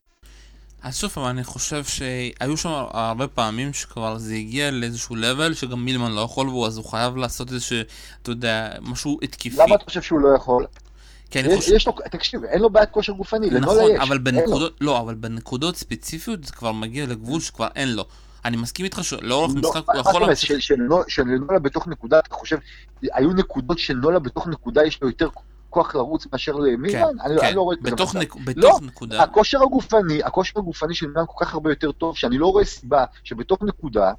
אז שוב פעם, אני חושב שהיו שם הרבה פעמים שכבר זה הגיע לאיזשהו לבל שגם מילמן לא יכול, אז הוא חייב לעשות איזשהו, אתה יודע, משהו התקפי. למה אתה חושב שהוא לא יכול? כי אני חושב... יש לו, תקשיב, אין לו בעיית כושר גופני, לנולה יש. נכון, אבל בנקודות, לא, אבל בנקודות ספציפיות זה כבר מגיע לגבול שכבר אין לו. אני מסכים איתך שלאורך לא, משחק הוא יכול להמשיך... שלנולה בתוך נקודה, אתה חושב, היו נקודות שנולה בתוך נקודה יש לו יותר כוח לרוץ מאשר למילן? כן, כן, לא רואה את זה בתוך לא, נקודה. הכושר הגופני, הכושר הגופני של מילן כל כך הרבה יותר טוב, שאני לא רואה סיבה שבתוך נקודה,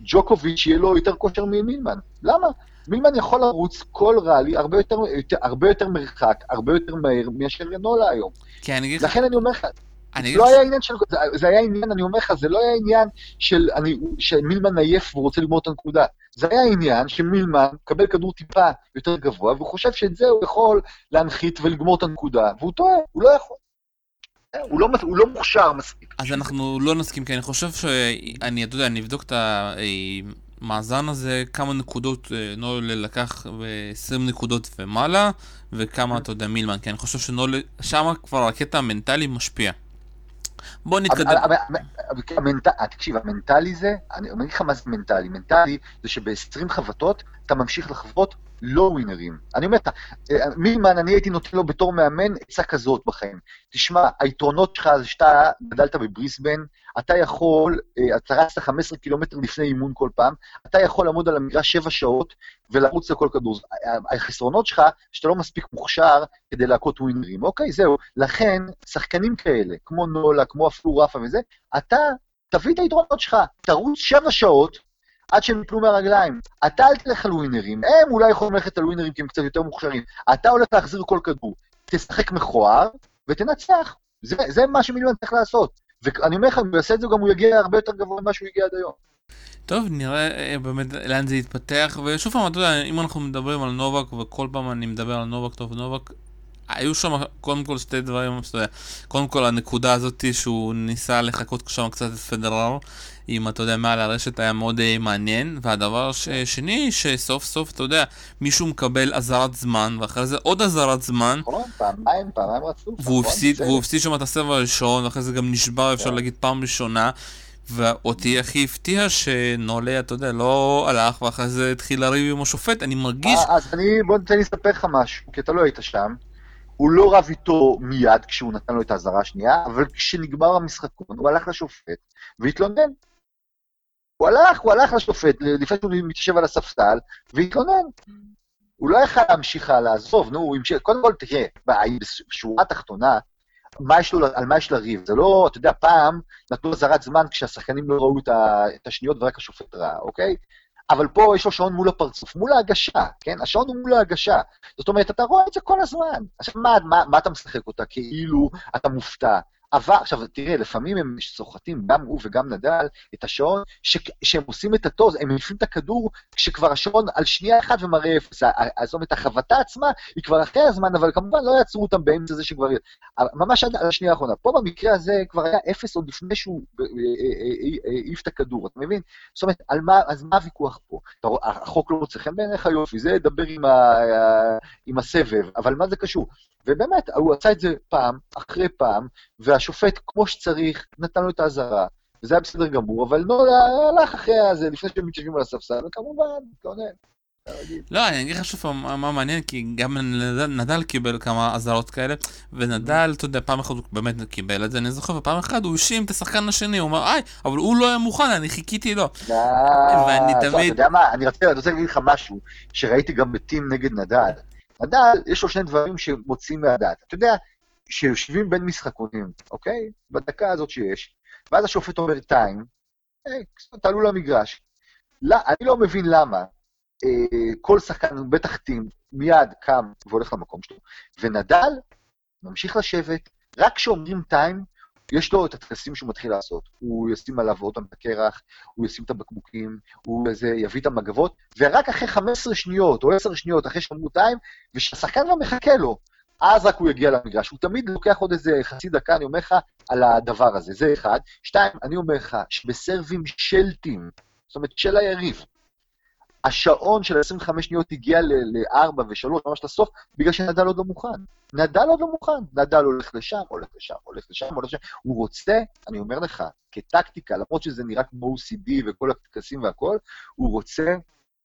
ג'וקוביץ' יהיה לו יותר כושר ממילמן. למה? מילמן יכול לרוץ כל ראלי הרבה יותר, יותר, הרבה יותר מרחק, הרבה יותר מהר מאשר רנולה היום. כן, אני אגיד לך... לכן אני אומר לך, זה לא היה עניין של... זה, זה היה עניין, אני אומר לך, זה לא היה עניין של אני, שמילמן עייף והוא רוצה לגמור את הנקודה. זה היה עניין שמילמן מקבל כדור טיפה יותר גבוה, והוא חושב שאת זה הוא יכול להנחית ולגמור את הנקודה, והוא טועה, הוא לא יכול. הוא לא, הוא לא מוכשר מספיק. אז אנחנו לא נסכים, כי אני חושב שאני, אתה יודע, אני אבדוק את. המאזן הזה, כמה נקודות אה, נול לקח ו-20 נקודות ומעלה, וכמה, אתה יודע, מילמן, כי אני חושב שנול, שם כבר הקטע המנטלי משפיע. בוא נתקדם. אה, תקשיב, המנטלי זה, אני אומר לך מה זה מנטלי. מנטלי זה שב-20 חבטות אתה ממשיך לחוות לא ווינרים. אני אומר, אה, מילמן, אני הייתי נותן לו בתור מאמן עצה כזאת בחיים. תשמע, היתרונות שלך זה שאתה גדלת בבריסבן, אתה יכול, אה, אתה רצת 15 קילומטר לפני אימון כל פעם, אתה יכול לעמוד על המגרש 7 שעות ולרוץ לכל כדור. החסרונות שלך, שאתה לא מספיק מוכשר כדי להכות ווינרים. אוקיי, זהו. לכן, שחקנים כאלה, כמו נולה, כמו אפילו רפה וזה, אתה תביא את היתרונות שלך, תרוץ 7 שעות, עד שהם יפלו מהרגליים. אתה אל תלך על ווינרים, הם אולי יכולים ללכת על ווינרים כי הם קצת יותר מוכשרים. אתה הולך להחזיר כל כדור, תשחק מכוער ותנצח. זה, זה מה שמילואן צריך לעשות. ואני אומר לך, אם הוא יעשה את זה, גם הוא יגיע הרבה יותר גבוה ממה שהוא הגיע עד היום. טוב, נראה אה, באמת לאן זה יתפתח, ושוב פעם, אתה יודע, אם אנחנו מדברים על נובק, וכל פעם אני מדבר על נובק, טוב, נובק, היו שם קודם כל שתי דברים, יודע, קודם כל הנקודה הזאת שהוא ניסה לחכות שם קצת את פדרר, אם אתה יודע, מעל הרשת היה מאוד uh, מעניין, והדבר השני, שסוף סוף, אתה יודע, מישהו מקבל אזהרת זמן, ואחרי זה עוד אזהרת זמן. נכון, פעמיים, פעמיים רצוף. והוא נכון, הפסיד, והוא הפסיד שם את הסבב הראשון, ואחרי זה גם נשבר, אפשר כן. להגיד, פעם ראשונה. ואותי הכי הפתיע שנולה, אתה יודע, לא הלך, ואחרי זה התחיל לריב עם השופט, אני מרגיש... אה, אז אני, בוא תן לי לספר לך משהו, כי אתה לא היית שם. הוא לא רב איתו מיד כשהוא נתן לו את האזהרה השנייה, אבל כשנגמר המשחקון, הוא הלך לשופט והתלונן. הוא הלך, הוא הלך לשופט, לפני שהוא מתיישב על הספסל, והתלונן. הוא לא יכל להמשיך הלאה, עזוב, נו, הוא המשיך, קודם כל, תראה, בשורה התחתונה, מה יש לו, על מה יש לריב? זה לא, אתה יודע, פעם נתנו אזהרת זמן כשהשחקנים לא ראו את השניות ורק השופט ראה, אוקיי? אבל פה יש לו שעון מול הפרצוף, מול ההגשה, כן? השעון הוא מול ההגשה. זאת אומרת, אתה רואה את זה כל הזמן. עכשיו, מה, מה, מה אתה משחק אותה? כאילו אתה מופתע. אבל, עכשיו, תראה, לפעמים הם סוחטים, גם הוא וגם נדל, את השעון, שהם עושים את הטוז, הם מניפים את הכדור כשכבר השעון על שנייה אחת ומראה אפס. זאת אומרת, החבטה עצמה היא כבר אחרי הזמן, אבל כמובן לא יעצרו אותם באמצע זה שכבר... ממש עד השנייה האחרונה. פה במקרה הזה כבר היה אפס עוד לפני שהוא אה, אה, אה, העיף את הכדור, אתה מבין? זאת אומרת, על מה, אז מה הוויכוח פה? החוק לא מוצא חן בעיניך יופי, זה דבר עם, עם הסבב, אבל מה זה קשור? ובאמת, הוא עשה את זה פעם, אחרי פעם, והשופט, כמו שצריך, נתן לו את האזהרה, וזה היה בסדר גמור, אבל נולה הלך אחרי הזה, לפני שהם מתיישבים על הספסל, וכמובן, התלונן. לא, אני אגיד לך שוב מה מעניין, כי גם נדל קיבל כמה אזהרות כאלה, ונדל, אתה יודע, פעם אחת הוא באמת קיבל את זה, אני זוכר, ופעם אחת הוא האשים את השחקן השני, הוא אמר, איי, אבל הוא לא היה מוכן, אני חיכיתי לו. ואני תמיד... אתה יודע מה, אני רוצה להגיד לך משהו, שראיתי גם בטים נגד נדל. נדל, יש לו שני דברים שמוצאים מהדעת. אתה יודע, שיושבים בין משחקונים, אוקיי? בדקה הזאת שיש, ואז השופט אומר טיים, היי, תעלו למגרש. לא, אני לא מבין למה אה, כל שחקן, בטח טים, מיד קם והולך למקום שלו, ונדל ממשיך לשבת, רק כשאומרים טיים, יש לו את הטקסים שהוא מתחיל לעשות. הוא ישים עליו עוד פעם את הקרח, הוא ישים את הבקבוקים, הוא איזה, יביא את המגבות, ורק אחרי 15 שניות או 10 שניות אחרי שאמרו טיים, ושהשחקן כבר מחכה לו, אז רק הוא יגיע למגרש. הוא תמיד לוקח עוד איזה חצי דקה, אני אומר לך, על הדבר הזה. זה אחד. שתיים, אני אומר לך, שבסרבים של טים, זאת אומרת, של היריב, השעון של 25 שניות הגיע ל-4 ו-3, ממש לסוף, בגלל שנדל עוד לא מוכן. נדל עוד לא מוכן. נדל הולך לשם, הולך לשם, הולך לשם, הולך לשם. הוא רוצה, אני אומר לך, כטקטיקה, למרות שזה נראה כמו OCD וכל הטקסים והכול, הוא רוצה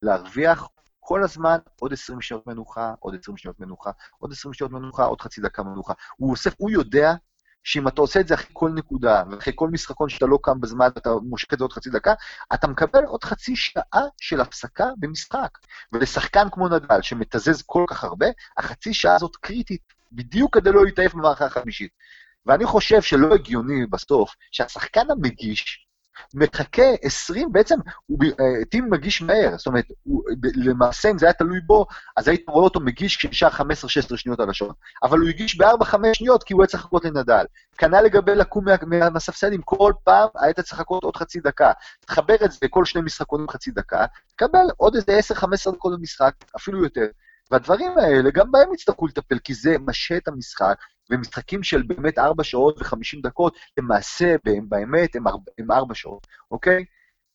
להרוויח כל הזמן עוד 20 שניות מנוחה, עוד 20 שניות מנוחה, עוד 20 שניות מנוחה, עוד חצי דקה מנוחה. הוא אוסף, הוא יודע שאם אתה עושה את זה אחרי כל נקודה, ואחרי כל משחקון שאתה לא קם בזמן ואתה מושק את זה עוד חצי דקה, אתה מקבל עוד חצי שעה של הפסקה במשחק. ולשחקן כמו נדל, שמתזז כל כך הרבה, החצי שעה הזאת קריטית, בדיוק כדי לא להתעייף במערכה החמישית. ואני חושב שלא הגיוני בסוף שהשחקן המגיש, מחכה 20, בעצם הוא, אה, טים מגיש מהר, זאת אומרת, הוא, למעשה אם זה היה תלוי בו, אז היית רואה אותו מגיש כשנשאר 15-16 שניות על השעון. אבל הוא הגיש ב-4-5 שניות כי הוא היה צריך לחכות לנדל. כנ"ל לגבי לקום מהספסלים, כל פעם היית צריך לחכות עוד חצי דקה. תחבר את זה כל שני משחקונים חצי דקה, תקבל עוד איזה 10-15 דקות במשחק, אפילו יותר. והדברים האלה, גם בהם יצטרכו לטפל, כי זה משה את המשחק, ומשחקים של באמת 4 שעות ו-50 דקות, למעשה, באמת, הם 4, הם 4 שעות, אוקיי?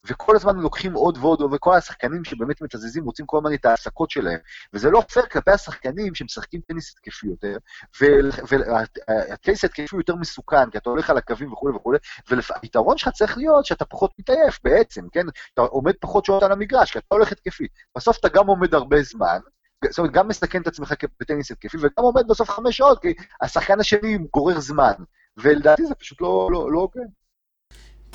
וכל הזמן לוקחים עוד ועוד, וכל השחקנים שבאמת מתזזים רוצים כל הזמן את ההעסקות שלהם. וזה לא פייר כלפי השחקנים שמשחקים טניס התקפי יותר, והטניס התקפי הוא יותר מסוכן, כי אתה הולך על הקווים וכולי וכולי, והפתרון שלך צריך להיות שאתה פחות מתעייף בעצם, כן? אתה עומד פחות שעות על המגרש, כי אתה הולך התקפי. בסוף אתה גם עומד הרבה זמן, זאת אומרת, גם מסכן את עצמך בטניס התקפי, וגם עומד בסוף חמש שעות, כי השחקן השני גורר זמן. ולדעתי זה פשוט לא, לא, לא הוגן.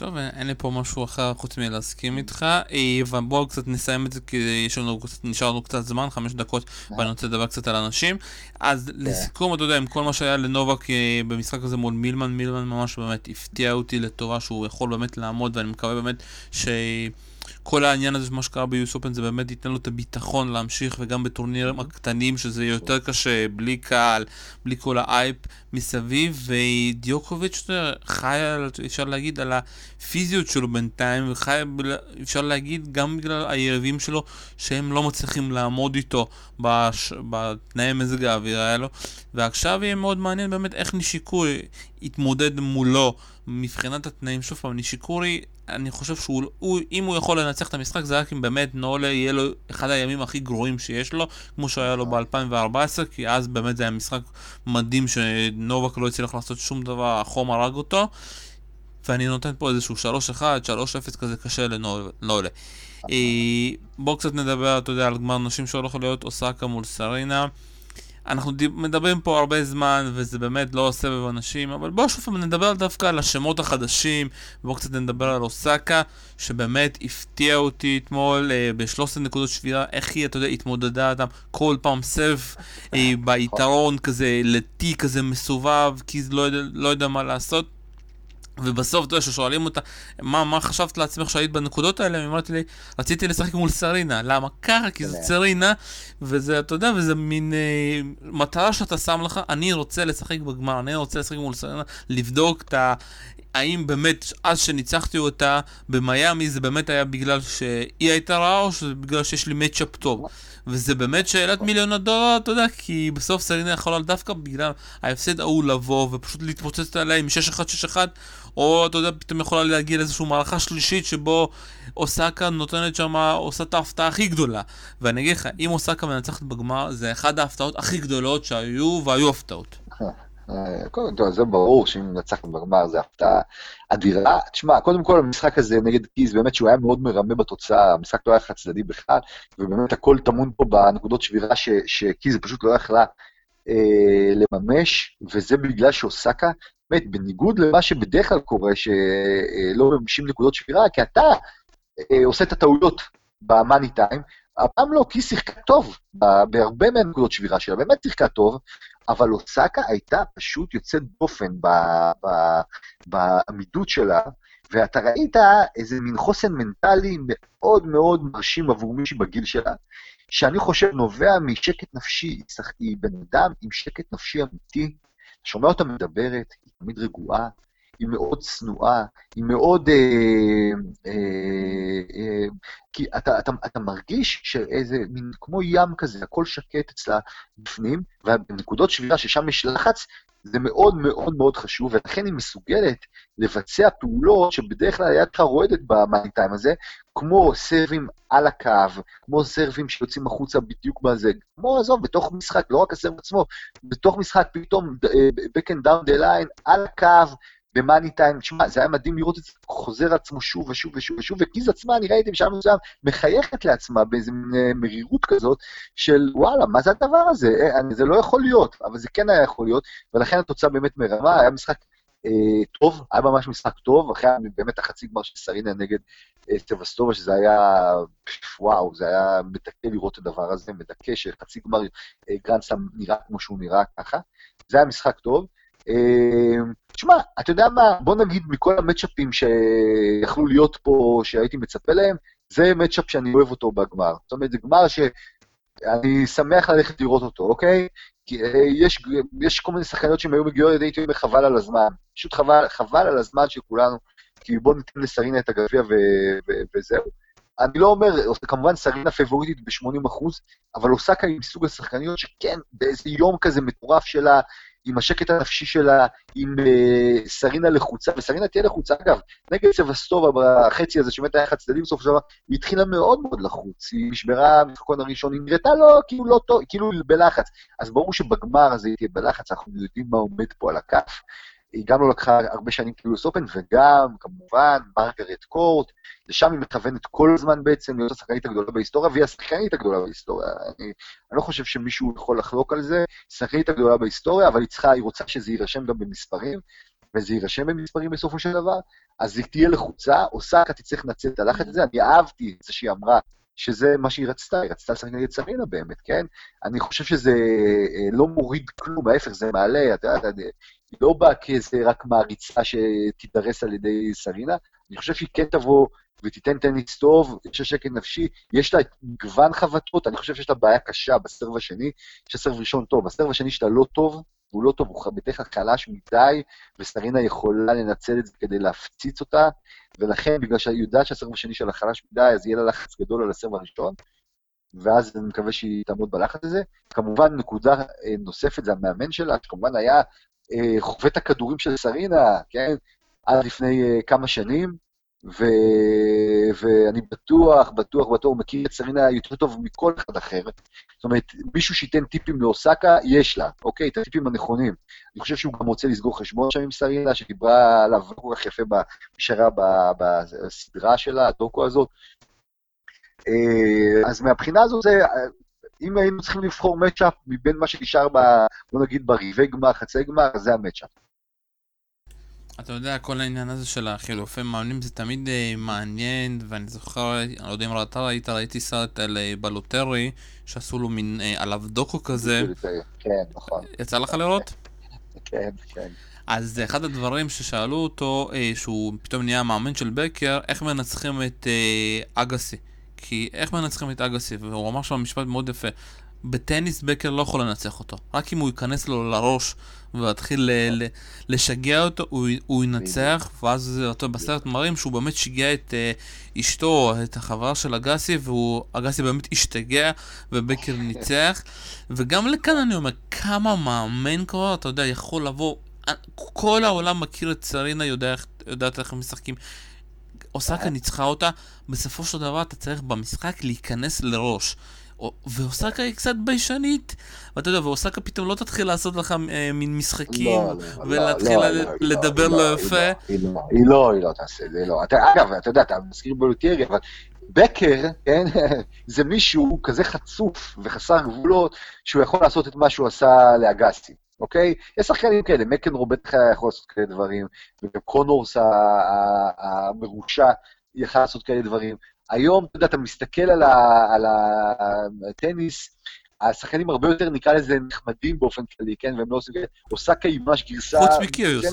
טוב, אין לי פה משהו אחר חוץ מלהסכים איתך, אה, ובואו קצת נסיים את זה כי יש לנו, נשאר לנו קצת זמן, חמש דקות, אה. ואני רוצה לדבר קצת על אנשים. אז אה. לסיכום, אתה יודע, עם כל מה שהיה לנובק במשחק הזה מול מילמן, מילמן ממש באמת הפתיע אותי לטובה שהוא יכול באמת לעמוד, ואני מקווה באמת ש... כל העניין הזה, מה שקרה ביוס אופן, זה באמת ייתן לו את הביטחון להמשיך, וגם בטורנירים הקטנים, שזה יותר קשה, בלי קהל, בלי כל האייפ מסביב, ודיוקוביץ' חי, אפשר להגיד, על הפיזיות שלו בינתיים, וחי, אפשר להגיד, גם בגלל היריבים שלו, שהם לא מצליחים לעמוד איתו בש... בתנאי מזג האוויר האלו, ועכשיו יהיה מאוד מעניין באמת איך נישיקורי יתמודד מולו מבחינת התנאים. שוב פעם, נישיקורי אני חושב שאם הוא יכול לנצח את המשחק זה רק אם באמת נולה יהיה לו אחד הימים הכי גרועים שיש לו, כמו שהיה לו ב-2014, כי אז באמת זה היה משחק מדהים שנובק לא הצליח לעשות שום דבר, החום הרג אותו. ואני נותן פה איזשהו 3-1, 3-0 כזה קשה לנולה. אה, בואו קצת נדבר, אתה יודע, על גמר נשים שהולך להיות אוסקה מול סרינה. אנחנו מדברים פה הרבה זמן, וזה באמת לא סבב אנשים, אבל בואו שוב נדבר דווקא על השמות החדשים, בואו קצת נדבר על אוסקה, שבאמת הפתיע אותי אתמול אה, ב-13 נקודות שבירה, איך היא, אתה יודע, התמודדה איתם כל פעם סבב אה, ביתרון כזה, לטי כזה מסובב, כי לא יודע, לא יודע מה לעשות. ובסוף, אתה יודע, כששואלים אותה, מה, מה חשבת לעצמך שהיית בנקודות האלה? היא אמרתי לי, רציתי לשחק מול סרינה. למה? ככה, כי זה כן. סרינה, וזה, אתה יודע, וזה מין אה, מטרה שאתה שם לך, אני רוצה לשחק בגמר, אני רוצה לשחק מול סרינה, לבדוק את ה... האם באמת, אז שניצחתי אותה במיאמי, זה באמת היה בגלל שהיא הייתה רעה, או שזה בגלל שיש לי מצ'אפ טוב? וזה באמת שאלת מיליון הדולר, אתה יודע, כי בסוף סרינה יכולה דווקא בגלל ההפסד ההוא לבוא ופשוט להתפוצץ עליה עם 6-1-6-1, או אתה יודע, פתאום יכולה להגיע לאיזושהי מערכה שלישית שבו אוסקה נותנת שם, עושה את ההפתעה הכי גדולה. ואני אגיד לך, אם אוסקה מנצחת בגמר, זה אחת ההפתעות הכי גדולות שהיו, והיו הפתעות. קודם כל, זה ברור שאם נצחת בגמר זה הפתעה אדירה. תשמע, קודם כל המשחק הזה נגד קיז, באמת שהוא היה מאוד מרמה בתוצאה, המשחק לא היה חד צדדי בכלל, ובאמת הכל טמון פה בנקודות שבירה שקיז פשוט לא יכלה אה, לממש, וזה בגלל שאוסקה, באמת, בניגוד למה שבדרך כלל קורה, שלא מממשים נקודות שבירה, כי אתה אה, עושה את הטעויות במאני טיים, הפעם לא, כי היא שיחקה טוב בהרבה מהנקודות שבירה שלה, באמת שיחקה טוב, אבל אוסקה הייתה פשוט יוצאת דופן בעמידות שלה, ואתה ראית איזה מין חוסן מנטלי מאוד מאוד מרשים עבור מישהי בגיל שלה, שאני חושב נובע משקט נפשי, היא בן אדם עם שקט נפשי אמיתי, שומע אותה מדברת, היא תמיד רגועה, היא מאוד צנועה, היא מאוד... אה, אה, אה, כי אתה, אתה, אתה מרגיש שאיזה מין כמו ים כזה, הכל שקט אצלה בפנים, ובנקודות שבירה ששם יש לחץ, זה מאוד מאוד מאוד חשוב, ולכן היא מסוגלת לבצע פעולות שבדרך כלל היד רועדת במאני טיים הזה, כמו סרבים על הקו, כמו סרבים שיוצאים החוצה בדיוק בזה, כמו, עזוב, בתוך משחק, לא רק הסרב עצמו, בתוך משחק פתאום back and down the line, על הקו, במאני טיים, תשמע, זה היה מדהים לראות את זה חוזר עצמו שוב ושוב ושוב ושוב, וקיז עצמה, אני ראיתי בשלב מסוים, מחייכת לעצמה באיזו אה, מרירות כזאת, של וואלה, מה זה הדבר הזה? אה, זה לא יכול להיות, אבל זה כן היה יכול להיות, ולכן התוצאה באמת מרמה, היה משחק אה, טוב, היה ממש משחק טוב, אחרי באמת החצי גמר של סרינה נגד אה, סבסטובה, שזה היה, וואו, זה היה מדכא לראות את הדבר הזה, מדכא שחצי גמר אה, גרנדסם נראה כמו שהוא נראה ככה. זה היה משחק טוב. תשמע, אתה יודע מה, בוא נגיד מכל המצ'אפים שיכלו להיות פה, שהייתי מצפה להם, זה מצ'אפ שאני אוהב אותו בגמר. זאת אומרת, זה גמר שאני שמח ללכת לראות אותו, אוקיי? כי אה, יש, יש כל מיני שחקניות שהן היו מגיעות, הייתי אומר, חבל על הזמן. פשוט חבל, חבל על הזמן של כולנו, כי בואו ניתן לסרינה את הגביע וזהו. אני לא אומר, כמובן סרינה פייבוריטית ב-80%, אבל אוסקה היא מסוג השחקניות שכן, באיזה יום כזה מטורף שלה, עם השקט הנפשי שלה, עם uh, סרינה לחוצה, וסרינה תהיה לחוצה, אגב, נגד סבסטובה בחצי הזה, שבאמת היה חד צדדי בסוף של היא התחילה מאוד מאוד לחוץ, היא נשברה במשחקון הראשון, היא נראתה לו כאילו לא טוב, כאילו בלחץ. אז ברור שבגמר הזה היא תהיה בלחץ, אנחנו יודעים מה עומד פה על הכף. היא גם לא לקחה הרבה שנים קיוס אופן, וגם, כמובן, מרגרט קורט, לשם היא מכוונת כל הזמן בעצם להיות השחקנית הגדולה בהיסטוריה, והיא השחקנית הגדולה בהיסטוריה. אני, אני לא חושב שמישהו יכול לחלוק על זה, השחקנית הגדולה בהיסטוריה, אבל היא צריכה, היא רוצה שזה יירשם גם במספרים, וזה יירשם במספרים בסופו של דבר, אז היא תהיה לחוצה, אוסקה תצטרך לנצל את הלחץ הזה, אני אהבתי את זה שהיא אמרה, שזה מה שהיא רצתה, היא רצתה לשחק נגד סרינה באמת, כן? אני חושב שזה אה, לא מוריד כלום, ההפך, זה מעלה, אתה יודע, היא לא באה כאיזה רק מעריצה שתידרס על ידי סרינה, אני חושב שהיא כן תבוא ותיתן טניס טוב, יש לה שקט נפשי, יש לה מגוון חבטות, אני חושב שיש לה בעיה קשה בסרב השני, יש לה סרב ראשון טוב, בסרב השני שאתה לא טוב, הוא לא טוב, הוא בדרך כלל חלש מדי, וסרינה יכולה לנצל את זה כדי להפציץ אותה, ולכן, בגלל שהיא יודעת שהסרב השני שלה חלש מדי, אז יהיה לה לחץ גדול על הסרב הראשון, ואז אני מקווה שהיא תעמוד בלחץ הזה. כמובן, נקודה אה, נוספת זה המאמן שלה, שכמובן היה אה, חובט הכדורים של סרינה, כן? עד לפני אה, כמה שנים, ו... ואני בטוח, בטוח, בטוח, מכיר את סרינה יותר טוב מכל אחד אחר. זאת אומרת, מישהו שייתן טיפים לאוסקה, יש לה, אוקיי? את הטיפים הנכונים. אני חושב שהוא גם רוצה לסגור חשבון שם עם סרינה, שדיברה עליו כל כך יפה בשרה בסדרה שלה, הדוקו הזאת. אה, אז מהבחינה הזו זה, אם היינו צריכים לבחור מצ'אפ מבין מה שנשאר, ב, בוא נגיד, בריבי גמר, חצי גמר, זה המצ'אפ. אתה יודע, כל העניין הזה של החילופי מאמנים זה תמיד uh, מעניין, ואני זוכר, אני לא יודע אם אתה ראית, ראיתי סרט על uh, בלוטרי, שעשו לו מין uh, עליו דוקו כזה. כן, נכון. יצא לך לראות? כן, כן. אז אחד הדברים ששאלו אותו, uh, שהוא פתאום נהיה מאמן של בקר, איך מנצחים את uh, אגסי. כי איך מנצחים את אגסי? והוא אמר שם משפט מאוד יפה. בטניס בקר לא יכול לנצח אותו. רק אם הוא ייכנס לו לראש ויתחיל לשגע אותו, הוא, הוא ינצח, ואז אותו בסרט מראים שהוא באמת שיגע את uh, אשתו, את החברה של אגסי, ואגסי באמת השתגע, ובקר ניצח. וגם לכאן אני אומר, כמה מאמן כבר, אתה יודע, יכול לבוא, כל העולם מכיר את סרינה, יודע, יודעת איך הם משחקים. אוסקה ניצחה אותה, בסופו של דבר אתה צריך במשחק להיכנס לראש. ואוסקה היא קצת ביישנית, ואתה יודע, ואוסקה פתאום לא תתחיל לעשות לך אה, מין משחקים, לא, לא, ולהתחיל לא, לא, לדבר לא, יפה. היא לא, היא לא, תעשה את זה, לא. אגב, אתה יודע, אתה מזכיר בולוטיירי, אבל בקר, כן, זה מישהו כזה חצוף וחסר גבולות, שהוא יכול לעשות את מה שהוא עשה לאגסי. אוקיי? יש שחקנים כאלה, מקנרו בטח יכול לעשות כאלה דברים, וקונורס המרושע יכל לעשות כאלה דברים. היום, אתה יודע, אתה מסתכל על, ה, על הטניס, השחקנים הרבה יותר, נקרא לזה, נחמדים באופן כללי, כן? והם לא עושים כאלה. אוסקה היא ממש גרסה... חוץ מקיריוס.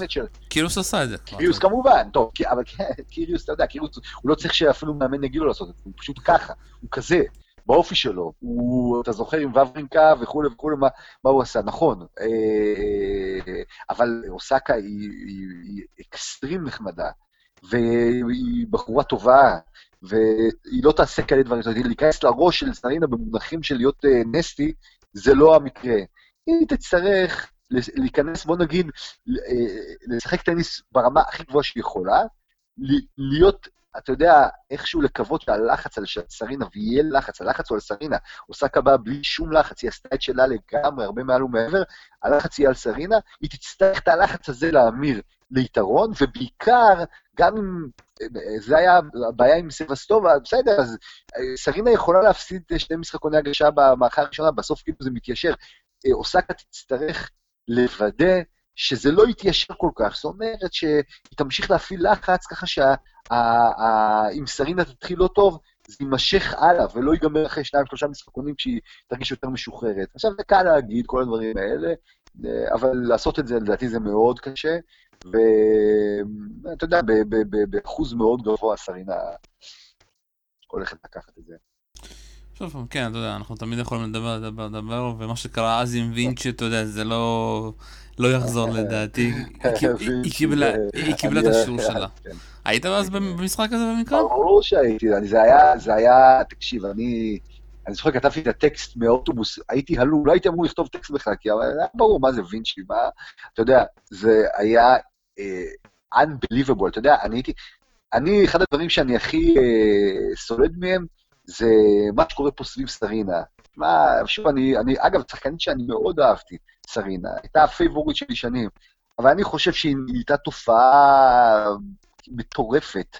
קיריוס עשה את זה. קיריוס כמובן, טוב, אבל כן, קיריוס, אתה יודע, קיריוס, הוא לא צריך שאפילו מאמן יגיד לו לעשות את זה, הוא פשוט ככה, הוא כזה. באופי שלו, הוא, אתה זוכר עם וברינקה וכולי וכולי, מה, מה הוא עשה, נכון, אה, אבל אוסקה היא, היא, היא אקסטרים נחמדה, והיא בחורה טובה, והיא לא תעשה כאלה דברים, זאת אומרת, להיכנס לראש של סטרינה במונחים של להיות אה, נסטי, זה לא המקרה. היא תצטרך להיכנס, בוא נגיד, אה, לשחק טניס ברמה הכי גבוהה שהיא יכולה, להיות אתה יודע, איכשהו לקוות שהלחץ על סרינה, ויהיה לחץ, הלחץ הוא על סרינה, עושה קבעה בלי שום לחץ, היא עשתה את שלה לגמרי, הרבה מעל ומעבר, הלחץ יהיה על סרינה, היא תצטרך את הלחץ הזה להמיר ליתרון, ובעיקר, גם אם זה היה הבעיה עם סבסטובה, בסדר, אז אה, סרינה יכולה להפסיד שני משחקוני הגשה במערכה הראשונה, בסוף כאילו זה מתיישר. אה, אוסקה תצטרך לוודא שזה לא יתיישר כל כך, זאת אומרת שהיא תמשיך להפעיל לחץ ככה שאם סרינה תתחיל לא טוב, זה יימשך הלאה, ולא ייגמר אחרי שניים, שלושה משחקונים כשהיא תרגיש יותר משוחררת. עכשיו, זה קל להגיד כל הדברים האלה, אבל לעשות את זה, לדעתי, זה מאוד קשה, ואתה יודע, באחוז מאוד גבוה סרינה הולכת לקחת את זה. שוב, כן, אתה יודע, אנחנו תמיד יכולים לדבר, לדבר, לדבר, ומה שקרה אז עם וינצ'י, אתה יודע, זה לא... לא יחזור לדעתי, היא קיבלה את השיעור שלה. כן. היית אז במשחק הזה במקרה? ברור שהייתי, זה היה, תקשיב, אני... אני זוכר, כתבתי את הטקסט מאוטובוס, הייתי הלום, לא הייתי אמור לכתוב טקסט בכלל, כי היה ברור מה זה וינצ'י, מה... אתה יודע, זה היה uh, unbelievable, אתה יודע, אני הייתי... אני, אחד הדברים שאני הכי uh, סולד מהם, זה מה שקורה פה סביב סרינה. מה, שוב, אני, אני, אגב, שחקנית שאני מאוד אהבתי, סרינה, הייתה ה favorite שלי שנים. אבל אני חושב שהיא הייתה תופעה מטורפת.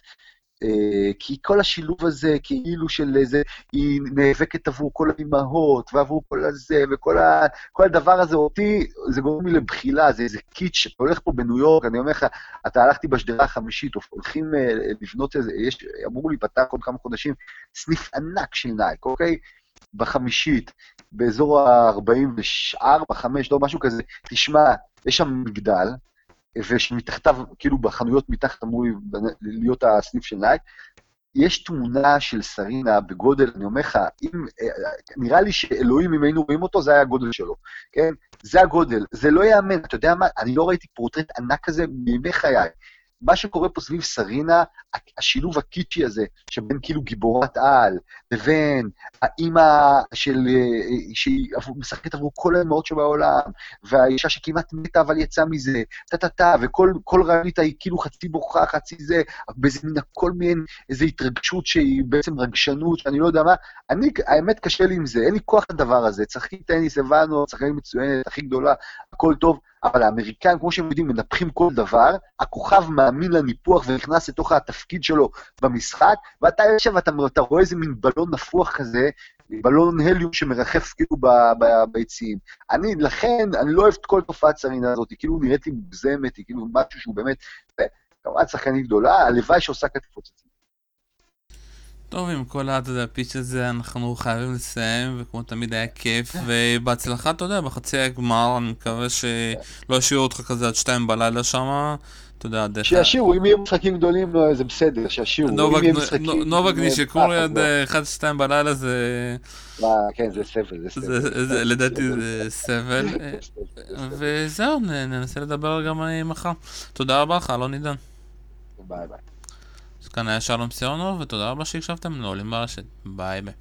אה, כי כל השילוב הזה, כאילו של איזה, היא נאבקת עבור כל האימהות, ועבור כל הזה, וכל ה, כל הדבר הזה, אותי, זה גורם לי לבחילה, זה איזה קיטש, אתה הולך פה בניו יורק, אני אומר לך, אתה הלכתי בשדרה החמישית, הולכים אה, לבנות איזה, יש, אמרו לי, פתח עוד כמה חודשים, סניף ענק של נייק, אוקיי? בחמישית, באזור ה-44, 5, לא משהו כזה, תשמע, יש שם מגדל, ושמתחתיו, כאילו בחנויות מתחת אמור להיות הסניף של נייק, יש תמונה של סרינה בגודל, אני אומר לך, אם, נראה לי שאלוהים, אם היינו רואים אותו, זה היה הגודל שלו, כן? זה הגודל, זה לא ייאמן, אתה יודע מה? אני לא ראיתי פורטרט ענק כזה בימי חיי. מה שקורה פה סביב סרינה, השילוב הקיצ'י הזה, שבין כאילו גיבורת על, לבין האימא של... שהיא משחקת עבור כל האמהות שבעולם, והאישה שכמעט מתה אבל יצאה מזה, טה-טה-טה, וכל רעיונית היא כאילו חצי בוכה, חצי זה, באיזה מין הכל מעין איזו התרגשות שהיא בעצם רגשנות, שאני לא יודע מה. אני, האמת, קשה לי עם זה, אין לי כוח לדבר הזה. צחקי טניס, הבנו, צחקנית מצוינת, הכי גדולה, הכל טוב. אבל האמריקאים, כמו שהם יודעים, מנפחים כל דבר, הכוכב מאמין לניפוח ונכנס לתוך התפקיד שלו במשחק, ואתה יושב ואתה רואה איזה מין בלון נפוח כזה, בלון הליום שמרחף כאילו ביציעים. אני, לכן, אני לא אוהב את כל תופעת סרינה הזאת, היא כאילו נראית לי מוגזמת, היא כאילו משהו שהוא באמת, כמובן שחקנית גדולה, הלוואי שעושה כתפות. טוב, עם כל הפיץ' הזה אנחנו חייבים לסיים, וכמו תמיד היה כיף, ובהצלחה, אתה יודע, בחצי הגמר, אני מקווה שלא ישאירו אותך כזה עד שתיים בלילה שם. אתה יודע, דרך... שישאירו, אם יהיו משחקים גדולים, זה בסדר, שישאירו. נובק נשיקורי עד 1-2 בלילה זה... כן, זה סבל, זה סבל. לדעתי זה סבל. וזהו, ננסה לדבר גם מחר. תודה רבה לך, אלון עידן. ביי ביי. כאן היה שלום סיונוב, ותודה רבה שהקשבתם לעולים לרשת. ביי ביי.